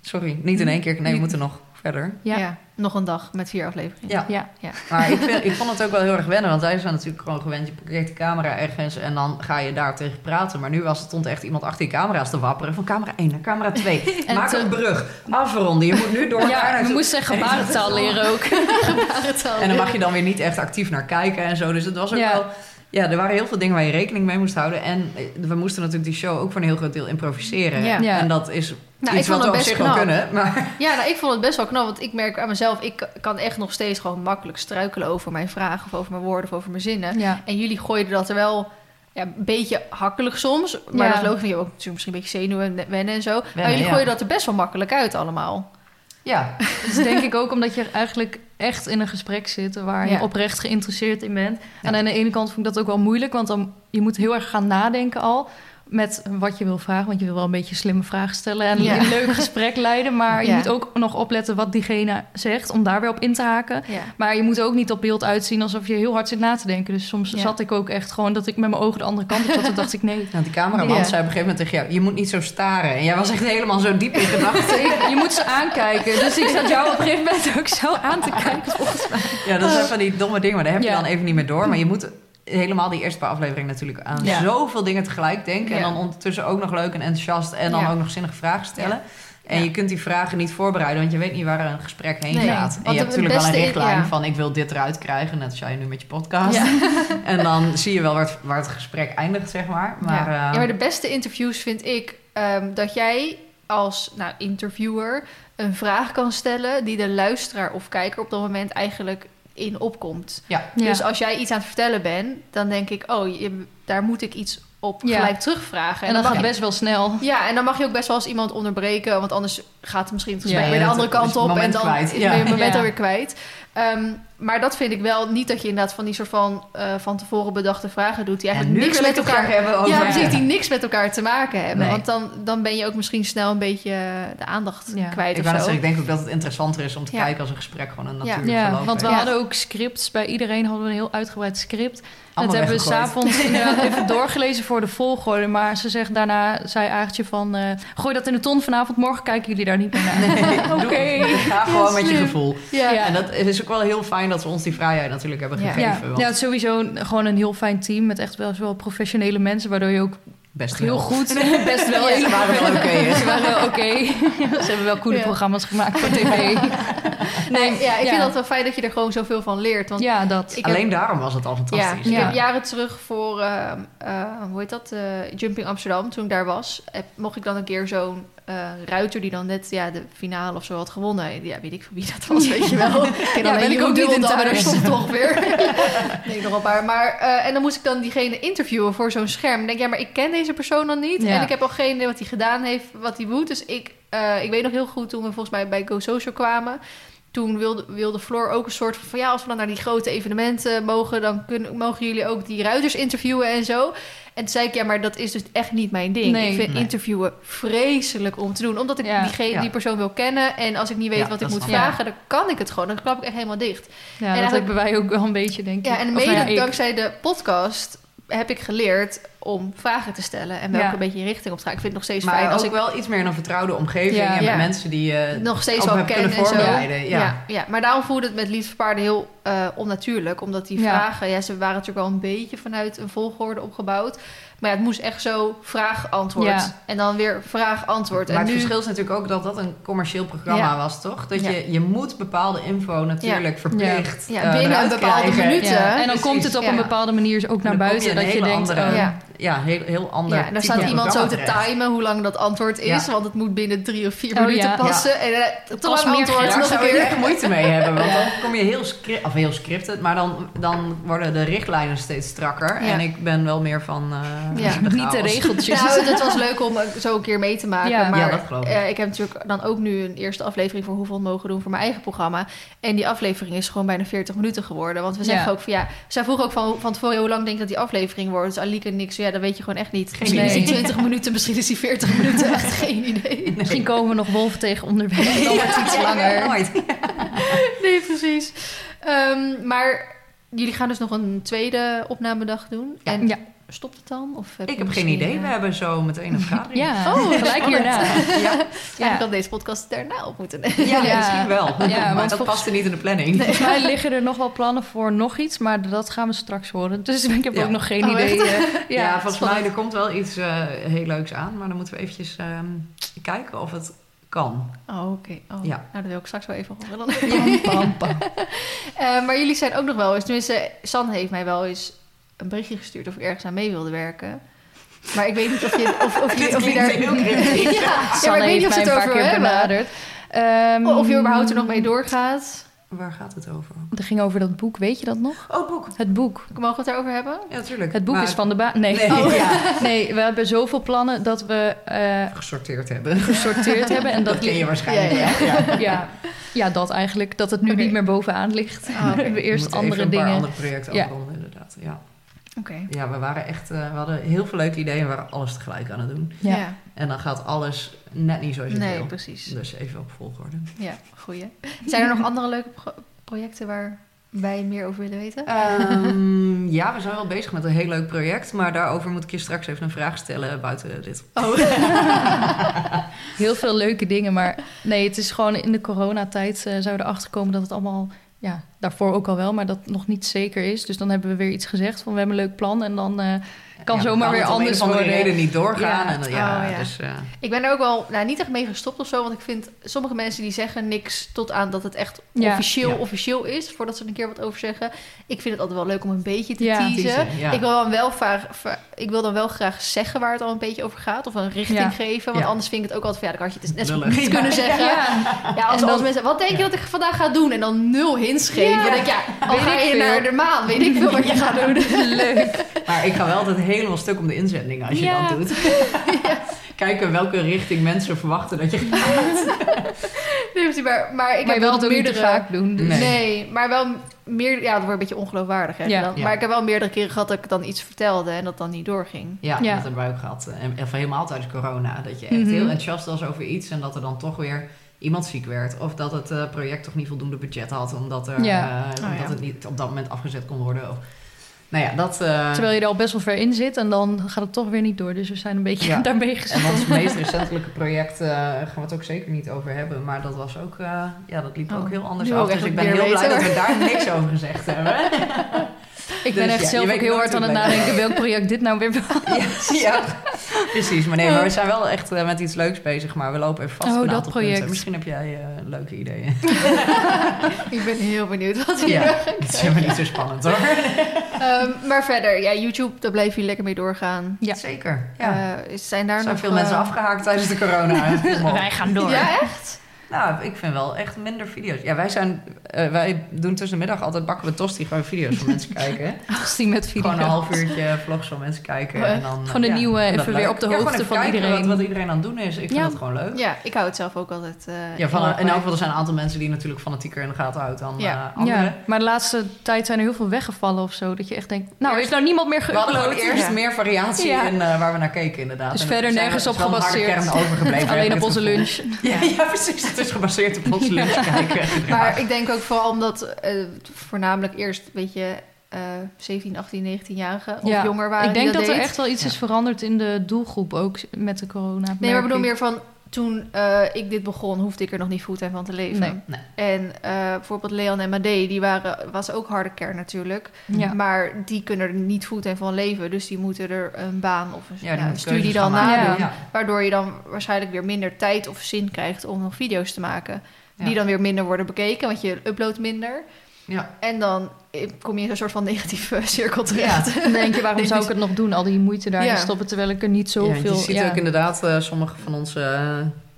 sorry, niet in één keer. Nee, we moeten nog verder. Ja. Nog een dag met vier afleveringen. Ja. Ja. Maar ik, vind, ik vond het ook wel heel erg wennen, want wij zijn natuurlijk gewoon gewend. Je parkeert de camera ergens en dan ga je daar tegen praten. Maar nu was het stond echt iemand achter die camera's te wapperen. Van camera 1 naar camera 2. En Maak te- een brug. Afronden. Je moet nu door. daar Ja, we moesten gebarentaal leren ook. En dan mag je dan weer niet echt actief naar kijken en zo. Dus het was ook Ja. wel... Ja, er waren heel veel dingen waar je rekening mee moest houden. En eh, we moesten natuurlijk die show ook voor een heel groot deel improviseren. Ja. Ja. En dat is Nou, ik iets vond wat we op zich wel kunnen. Maar Ja, nou, ik vond het best wel knap, want ik merk aan mezelf, ik kan echt nog steeds gewoon makkelijk struikelen over mijn vragen of over mijn woorden of over mijn zinnen. Ja. En jullie gooiden dat er wel ja, een beetje hakkelig soms, maar Ja. dat is logisch, je ook natuurlijk misschien een beetje zenuwen en wennen en zo. maar jullie ja. gooien dat er best wel makkelijk uit allemaal. Ja, Dus denk ik ook omdat je eigenlijk echt in een gesprek zit waar je Ja. oprecht geïnteresseerd in bent. Ja. En aan de ene kant vond ik dat ook wel moeilijk, want dan je moet heel erg gaan nadenken al met wat je wil vragen. Want je wil wel een beetje slimme vragen stellen en Ja. een leuk gesprek leiden. Maar je moet ook nog opletten wat diegene zegt, om daar weer op in te haken. Ja. Maar je moet ook niet op beeld uitzien alsof je heel hard zit na te denken. Dus soms Ja. zat ik ook echt gewoon dat ik met mijn ogen de andere kant op zat. Toen dacht ik, nee, Nou, die cameraman Ja. zei op een gegeven moment tegen jou... je moet niet zo staren. En jij was echt helemaal zo diep in gedachten. je moet ze aankijken. Dus ik zat jou op een gegeven moment ook zo aan te kijken, volgens mij. Ja, dat zijn van die domme dingen. Maar daar heb je Ja. dan even niet meer door. Maar je moet helemaal die eerste paar afleveringen natuurlijk aan Ja. zoveel dingen tegelijk denken. En dan ondertussen ook nog leuk en enthousiast. En dan Ja. ook nog zinnige vragen stellen. En je kunt die vragen niet voorbereiden, want je weet niet waar een gesprek heen Nee, gaat. En je hebt natuurlijk wel een richtlijn van ik wil dit eruit krijgen, net als jij nu met je podcast. En dan zie je wel waar het, waar het gesprek eindigt, zeg maar. Maar, ja. eh, ja, maar de beste interviews vind ik ehm, dat jij als nou, interviewer een vraag kan stellen die de luisteraar of kijker op dat moment eigenlijk in opkomt. ja. Dus als jij iets aan het vertellen bent, dan denk ik, oh, je, daar moet ik iets op Ja. gelijk terugvragen. En dan mag gaat je- best wel snel. Ja, en dan mag je ook best wel eens iemand onderbreken, want anders gaat het misschien het gesprek weer de andere kant op en moment dan kwijt. is Ja. je moment Ja. alweer kwijt. Ehm, maar dat vind ik wel niet dat je inderdaad van die soort van eh, van tevoren bedachte vragen doet die En eigenlijk niks met elkaar hebben over... Ja, precies, die niks met elkaar te maken hebben. Nee. Want dan, dan ben je ook misschien snel een beetje eh, de aandacht Ja. kwijt Ik, of zo. zeggen, ik denk ook dat het interessanter is om te Ja. kijken als een gesprek gewoon een Ja. natuurlijk Ja, verloop want we hadden ook scripts. Bij iedereen hadden we een heel uitgebreid script. Allemaal dat hebben we s'avonds inderdaad even doorgelezen voor de volgorde. Maar ze zegt daarna, zei Aartje van... eh, gooi dat in de ton vanavond, morgen kijken jullie daar niet meer naar. Nee, Oké. doe- Ga gewoon met je gevoel. Ja. Ja. En dat is ook wel heel fijn dat ze ons die vrijheid natuurlijk hebben gegeven. Ja, want ja, het is sowieso een- gewoon een heel fijn team met echt wel, wel professionele mensen, waardoor je ook best heel wel. goed, best wel Ja, ze waren wel oké. hè? Ze waren wel oké. Ze hebben wel coole Ja. programma's gemaakt voor tv. Nee, ja, ik ja. vind dat wel fijn dat je er gewoon zoveel van leert. Want Ja, dat. Ik heb- Alleen daarom was het al ja, fantastisch. ik Ja. heb jaren terug voor, eh, eh, hoe heet dat, eh, Jumping Amsterdam, toen ik daar was, heb, mocht ik dan een keer zo'n eh, ruiter die dan net ja, de finale of zo had gewonnen. Ja, weet ik van wie dat was, weet je wel. Ik ken Ja, alleen ben ik ook niet in daar stond toch weer. nee, nog een paar. Maar, eh, en dan moest ik dan diegene interviewen voor zo'n scherm. Ik denk, ja, maar ik ken deze persoon dan niet. Ja. En ik heb al geen idee wat hij gedaan heeft, wat hij moet. Dus ik, eh, ik weet nog heel goed toen we volgens mij bij Go Social kwamen. Toen wilde, wilde Floor ook een soort van... van ja, als we dan naar die grote evenementen mogen... dan kunnen, mogen jullie ook die ruiters interviewen en zo. En toen zei ik, ja, maar dat is dus echt niet mijn ding. Nee. ik vind Nee. interviewen vreselijk om te doen. Omdat ik Ja. diegene, Ja. die persoon wil kennen. En als ik niet weet Ja, wat ik moet vragen... dan kan ik het gewoon. Dan klap ik echt helemaal dicht. Ja, dat eigenlijk- hebben wij ook wel een beetje, denk ik. Ja, en mede nou dankzij de podcast heb ik geleerd om vragen te stellen. En welke Ja. een beetje in richting op te gaan. Ik vind het nog steeds Maar fijn ook als ik wel iets meer in een vertrouwde omgeving. Ja. en Ja. met mensen die je nog steeds wel hebt ken kunnen en zo. Ja. Ja, maar daarom voelde het met Lied voor Paarden heel eh, onnatuurlijk. Omdat die vragen, ja, ze waren natuurlijk wel een beetje vanuit een volgorde opgebouwd. Maar ja, het moest echt zo vraag-antwoord. Ja. En dan weer vraag-antwoord. Maar En het nu, verschil is natuurlijk ook dat dat een commercieel programma Ja. was, toch? Dat Ja. je, je moet bepaalde info natuurlijk verplicht Ja, eh, binnen eruit een bepaalde krijgen. minuten. Ja, En dan Precies. komt het op Ja. een bepaalde manier ook naar dan je buiten. Dat je denkt, andere- Ja. Ja, heel, heel ander ja, en type staat iemand zo te timen hoe lang dat antwoord is. Ja. Want het moet binnen drie of vier Oh, minuten ja. passen. En uh, te was lang antwoord, Daar nog een zou je keer. echt moeite mee hebben. Want Ja. dan kom je heel, scri of heel scripted, maar dan, dan worden de richtlijnen steeds strakker. Ja. En ik ben wel meer van uh, Ja. niet de regeltjes. Nou, het was leuk om zo een keer mee te maken. Ja. maar Ja, dat geloof ik. eh, ik heb natuurlijk dan ook nu een eerste aflevering voor Hoeveel mogen doen voor mijn eigen programma. En die aflevering is gewoon bijna 40 minuten geworden. Want we zeggen Ja. ook van ja, zij vroegen ook van, van tevoren hoe lang denk ik dat die aflevering wordt. Dus Alieke en niks, ja, dat weet je gewoon echt niet. misschien is die idee. 20 minuten, misschien is die 40 minuten. Echt geen idee. Misschien komen we nog wolven tegen onderweg. Dan wordt het iets langer. Nooit. Nee, precies. Ehm, maar jullie gaan dus nog een tweede opnamedag doen. Ja. En Ja. Stopt het dan? Of heb Ik heb geen idee. We eh, hebben zo meteen een vergadering. Ja, Oh, gelijk hierna. Ja, Eigenlijk had deze podcast daarna op moeten nemen. ja, Ja. misschien wel. Ja, maar want dat volgens- paste niet in de planning. Volgens mij liggen er nog wel plannen voor nog iets, maar dat gaan we straks horen. Dus ik heb Ja. ook nog geen Oh, idee. eh, Ja, ja, volgens spannend. mij er komt wel iets eh, heel leuks aan. Maar dan moeten we eventjes ehm, kijken of het kan. Oh, oké. Oh. Ja. Nou, dat wil ik straks wel even horen. Pam, pam, pam. Eh, maar jullie zijn ook nog wel eens... Tenminste, San heeft mij wel eens een berichtje gestuurd... of ik ergens aan mee wilde werken. Maar ik weet niet of je, of, of je, of je daar... heel ja, ja, maar ik weet niet of het een paar over keer hebben. benaderd. Ehm, Of je überhaupt er nog mee doorgaat. Waar gaat het over? Het ging over dat boek, weet je dat nog? Oh, boek. Het boek. Mogen we het daarover hebben? Ja, natuurlijk. Het boek Maar is van de baan. Nee. Nee. Oh, Ja. nee, we hebben zoveel plannen dat we eh, gesorteerd hebben. gesorteerd hebben. En Dat dat, ken je waarschijnlijk. Ja, ja. hè? Ja. ja, ja, dat eigenlijk. Dat het nu niet meer bovenaan ligt. Ah, we hebben We eerst moeten andere even een paar dingen. andere projecten Ja. afronden, inderdaad. Ja. Oké. Ja, we waren echt, eh, we hadden heel veel leuke ideeën en we waren alles tegelijk aan het doen. Ja. En dan gaat alles net niet zoals je het Nee, wil. precies. Dus even op volgorde. Ja, goeie. Zijn er nog andere leuke pro- projecten waar wij meer over willen weten? Ehm, ja, we zijn wel bezig met een heel leuk project, maar daarover moet ik je straks even een vraag stellen buiten dit. Oh, Heel veel leuke dingen, maar nee, het is gewoon in de coronatijd uh, zouden we erachter komen dat het allemaal, ja, daarvoor ook al wel, maar dat nog niet zeker is. Dus dan hebben we weer iets gezegd van we hebben een leuk plan en dan uh, kan Ja, zomaar weer het om anders een of andere worden. reden niet doorgaan. Ja. En, dan- ja, Oh, ja. Dus, eh, ik ben er ook wel nou, niet echt mee gestopt of zo, want ik vind sommige mensen die zeggen niks tot aan dat het echt Ja. officieel Ja. officieel is, voordat ze er een keer wat over zeggen. Ik vind het altijd wel leuk om een beetje te Ja. teasen. Teasen, ja. Ik, wil dan wel vaag, va- ik wil dan wel graag zeggen waar het al een beetje over gaat, of een richting Ja. geven, want Ja. anders vind ik het ook altijd van, ja, dan had je het net zo goed kunnen zeggen. Ja. Ja, als, En dan- als mensen, wat denk je dat ik vandaag ga doen? En dan nul hints geven. Ik, ja, al ga ik je naar de maan, weet ik veel wat je gaat doen. Leuk. Maar ik ga wel altijd helemaal stuk om de inzendingen als je Ja. dat doet. Kijken welke richting mensen verwachten dat je gaat. Nee, maar, maar ik maar heb wel het meerdere... te vaak doen. Dus. Nee. Nee. maar wel meer... Ja, dat wordt een beetje ongeloofwaardig. Hè, Ja. dan. Ja. Maar ik heb wel meerdere keren gehad dat ik dan iets vertelde en dat dan niet doorging. Ja, Ja. dat hebben wij ook gehad. En of helemaal tijdens corona. Dat je echt Mhm. heel enthousiast was over iets en dat er dan toch weer iemand ziek werd. Of dat het eh, project toch niet voldoende budget had, omdat, er, Ja. eh, Oh, omdat ja. het niet op dat moment afgezet kon worden. Of, nou ja, dat... eh, Terwijl je er al best wel ver in zit en dan gaat het toch weer niet door. Dus we zijn een beetje Ja. daarmee En gestopt. ons meest recentelijke project gaan we het ook zeker niet over hebben. Maar dat was ook, ja, dat liep Oh, ook heel anders af. Dus ik ben heel blij dat we daar niks over gezegd hebben. Ik ben Dus echt ja, je zelf ook heel hard aan het nadenken welk project dit nou weer was. ja, ja, precies. Maar nee, maar we zijn wel echt eh, met iets leuks bezig. Maar we lopen even vast Oh, op een dat project. punten. Misschien heb jij eh, leuke ideeën. Ik ben heel benieuwd wat we ja, het is helemaal niet zo spannend hoor. Ehm, maar verder, ja, YouTube, daar blijven jullie lekker mee doorgaan. Ja. Zeker. Ja. Eh, zijn daar zijn nog... veel mensen eh, afgehaakt tijdens de corona. Wij gaan door. Ja, echt? Nou, ik vind wel echt minder video's. Ja, wij zijn, eh, wij doen tussen de middag altijd bakken we tosti gewoon video's van mensen kijken. Als die met video. Gewoon een half uurtje vlogs van mensen kijken. Oh, En dan, Gewoon een ja, nieuwe, even weer leuk. op de hoogte even van iedereen. Wat, wat iedereen aan het doen is. Ik vind dat gewoon leuk. Ja, ik hou het zelf ook altijd eh, Ja, van, en bij. ook wel, er zijn een aantal mensen die natuurlijk fanatieker in de gaten houden dan Ja. eh, anderen. Ja, maar de laatste tijd zijn er heel veel weggevallen of zo. Dat je echt denkt, nou, Eerst- heeft nou niemand meer We hadden geüpload? eerst Ja. meer variatie Ja. in eh, waar we naar keken inderdaad. Dus En verder er nergens er op is gebaseerd. overgebleven. Alleen op onze lunch. ja, precies. Het is gebaseerd op lunch kijken. Maar ik denk ook vooral omdat eh, voornamelijk eerst, weet je, eh 17, 18, 19-jarigen of Ja, jonger waren Ik denk die dat, er deed. echt wel iets Ja. is veranderd in de doelgroep ook met de corona. Nee, maar ik bedoel meer van toen eh, ik dit begon, hoefde ik er nog niet fulltime van te leven. Nee. Nee. En eh, bijvoorbeeld Leon en Made, die waren, was ook harde kern natuurlijk. Ja. Maar die kunnen er niet fulltime van leven. Dus die moeten er een baan of een, Ja, een studie dan nadoen. Ja. Waardoor je dan waarschijnlijk weer minder tijd of zin krijgt om nog video's te maken. Ja. Die dan weer minder worden bekeken, want je uploadt minder. Ja. En dan eh, kom je in een soort van negatieve cirkel terecht. Dan denk je, waarom zou ik het nog doen? Al die moeite daarin Ja. stoppen, terwijl ik er niet Ja, zoveel... je ziet ook inderdaad eh, sommige van onze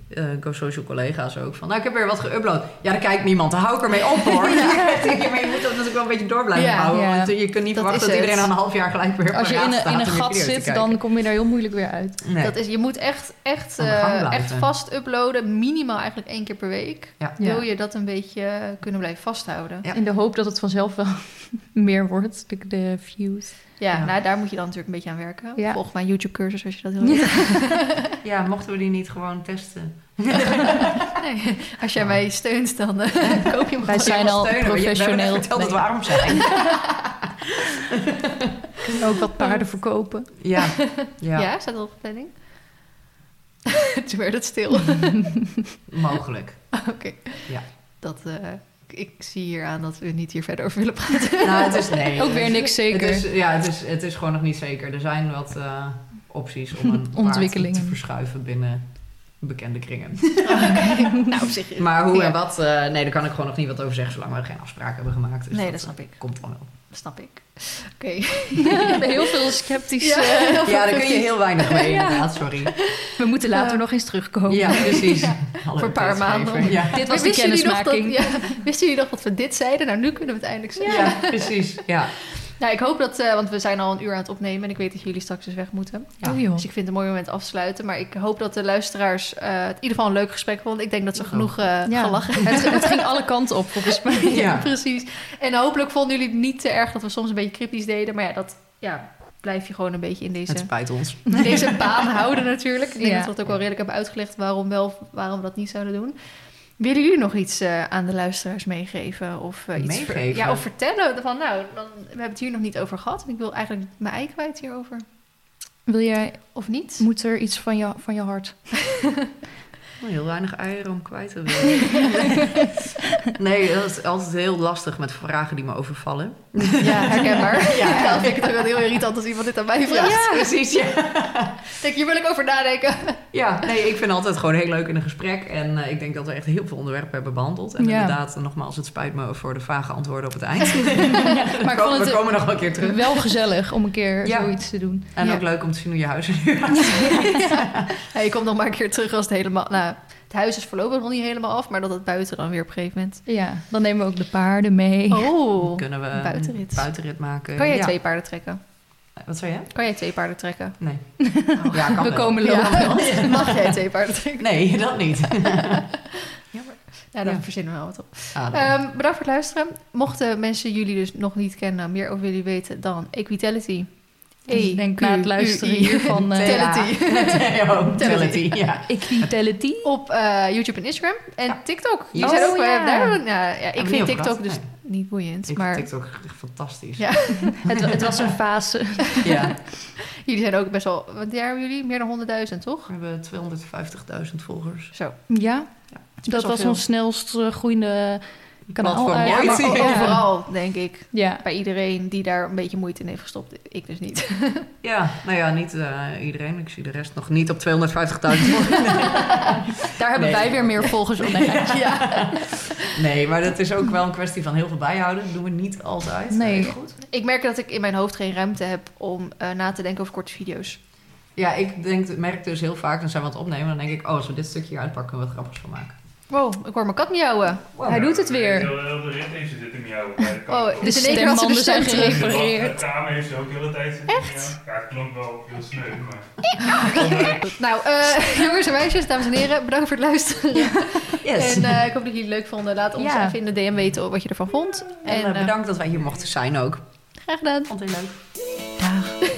eh, eh, Go Social collega's ook van... Nou, ik heb weer wat geüpload. Ja, daar kijkt niemand. Daar hou ik ermee op, hoor. ja. maar je moet dat natuurlijk wel een beetje door blijven Ja. houden. Ja. Want je kunt niet Dat verwachten dat iedereen een half jaar gelijk weer Als je in een, in gat zit, dan kom je daar heel moeilijk weer uit. Nee. Dat is, je moet echt, echt, eh, echt vast uploaden, minimaal eigenlijk één keer per week. Ja. Ja. Wil je dat een beetje kunnen blijven vasthouden? Ja. In de hoop dat het vanzelf wel meer wordt, de, de views. Ja, Ja. nou daar moet je dan natuurlijk een beetje aan werken. Ja. Volg mijn YouTube-cursus als je dat wil. Ja, mochten we die niet gewoon testen? nee, als jij mij steunt, dan eh, koop je hem Wij zijn al Steunen. Professioneel. verteld dat Nee. we arm zijn. Ook wat paarden verkopen. Ja. Ja. ja, staat dat op de planning? Toen werd het stil. mogelijk. Oké. Ja. Dat, eh, ik zie hier aan dat we niet hier verder over willen praten. Nou, het is nee. Ook weer niks zeker. Het is, ja, het is, het is gewoon nog niet zeker. Er zijn wat eh, opties om een paard Ontwikkelingen. te verschuiven binnen bekende kringen. nou, op zich. Maar hoe Ja. en wat, eh, nee, daar kan ik gewoon nog niet wat over zeggen, zolang we geen afspraken hebben gemaakt. Dus Nee, dat snap ik. Komt dan wel. Snap ik. Oké. Heel veel sceptisch. Ja. eh, Ja, daar kun je heel weinig mee, Ja. inderdaad, sorry. we moeten later nog eens terugkomen. Ja, precies. Voor een paar maanden. Ja. Dit was de kennismaking. ja, wisten jullie nog wat we dit zeiden? Nou, nu kunnen we het eindelijk zeggen. ja, precies. Ja. Nou, ik hoop dat, eh, want we zijn al een uur aan het opnemen en ik weet dat jullie straks dus weg moeten. Ja. Oh, joh. Dus ik vind het een mooi moment af te sluiten. Maar ik hoop dat de luisteraars eh, het in ieder geval een leuk gesprek vonden. Ik denk dat ze genoeg eh, Ja. gelachen hebben. Het, het ging alle kanten op, volgens mij. Ja. Precies. En hopelijk vonden jullie het niet te erg dat we soms een beetje cryptisch deden. Maar ja, dat ja, blijf je gewoon een beetje in deze, Het spijt ons. in deze baan houden natuurlijk. Ik denk dat we het ook wel redelijk hebben uitgelegd waarom wel, waarom we dat niet zouden doen. Willen jullie nog iets eh, aan de luisteraars meegeven? Of, eh, iets Meegeven? ja, of vertellen van, nou, dan, we hebben het hier nog niet over gehad. En ik wil eigenlijk mijn ei kwijt hierover. Wil jij, Of niet? moet er iets van je, van je hart? Oh, Heel weinig eieren om kwijt te willen. nee, dat is altijd heel lastig met vragen die me overvallen. Ja, herkenbaar. Ja. Ja, vind ik het ook wel heel irritant als iemand dit aan mij vraagt. Ja, precies. Ja. Denk, hier wil ik over nadenken. ja, nee, ik vind het altijd gewoon heel leuk in een gesprek. En eh, ik denk dat we echt heel veel onderwerpen hebben behandeld. En Ja. inderdaad, nogmaals, het spijt me voor de vage antwoorden op het eind. Maar ik vond we het komen nog wel een keer terug. wel gezellig om een keer zoiets te doen. En ook leuk om te zien hoe je huis er nu uitziet. Ja, je komt nog maar een keer terug als het helemaal... Nou, het huis is voorlopig nog niet helemaal af, maar dat het buiten dan weer op een gegeven moment... Ja, dan nemen we ook de paarden mee. Oh, Kunnen we een buitenrit. een buitenrit maken. kan jij Ja. twee paarden trekken? Wat zei je? Kan jij twee paarden trekken? Nee. Ja, kan we wel. komen lopen. Ja. Mag jij twee paarden trekken? Nee, dat niet. Ja, dan Ja. verzinnen we wel wat op. Ah, dan. Ehm, bedankt voor het luisteren. Mochten mensen jullie dus nog niet kennen, meer over jullie weten, dan Equitality. Dus ik denk na het luisteren hiervan... eh Telity. Telity, ja. Equitality. Op eh, YouTube en Instagram. En Ja. TikTok. Jullie Oh, zijn ook, eh, ja. daar, ja, ja, ik vind TikTok gehad? dus Nee. niet boeiend. Ik maar vind TikTok echt fantastisch. Ja. Het, het was een fase. Ja. jullie zijn ook best wel... Wat jaar hebben jullie? Meer dan 100.000, toch? We hebben 250.000 volgers. Zo. Ja, dat was veel. ons snelst groeiende kanaal. Platform uit- Ja, maar Ja. overal, denk ik. Ja, Bij iedereen die daar een beetje moeite in heeft gestopt. Ik dus niet. Ja, nou ja, niet eh, iedereen. Ik zie de rest nog niet op 250.000 volgers. daar hebben Nee. wij weer meer volgers op. Nee. ja. Nee, maar dat is ook wel een kwestie van heel veel bijhouden. Dat doen we niet altijd. Nee. Goed. Ik merk dat ik in mijn hoofd geen ruimte heb om eh, na te denken over korte video's. Ja, ik denk, merk dus heel vaak, dan zijn we aan het opnemen. Dan denk ik, oh, als we dit stukje hier uitpakken, kunnen we wat grappigs van maken. Wow, ik hoor mijn kat miauwen. Hij doet het weer. Heel, heel de rit heeft ze zitten miauwen bij de Oh, dus in één keer had ze de stembanden zijn stem terug. gerepareerd. De kamer heeft ze ook de hele tijd zitten Echt? Ja, het klonk wel heel sneu, maar... Nou, eh, jongens en meisjes, dames en heren, bedankt voor het luisteren. Yes. En eh, ik hoop dat jullie het leuk vonden. Laat ons Ja. even in de DM weten wat je ervan vond. en En eh, bedankt dat wij hier mochten zijn ook. graag gedaan. Vond het heel leuk. Dag.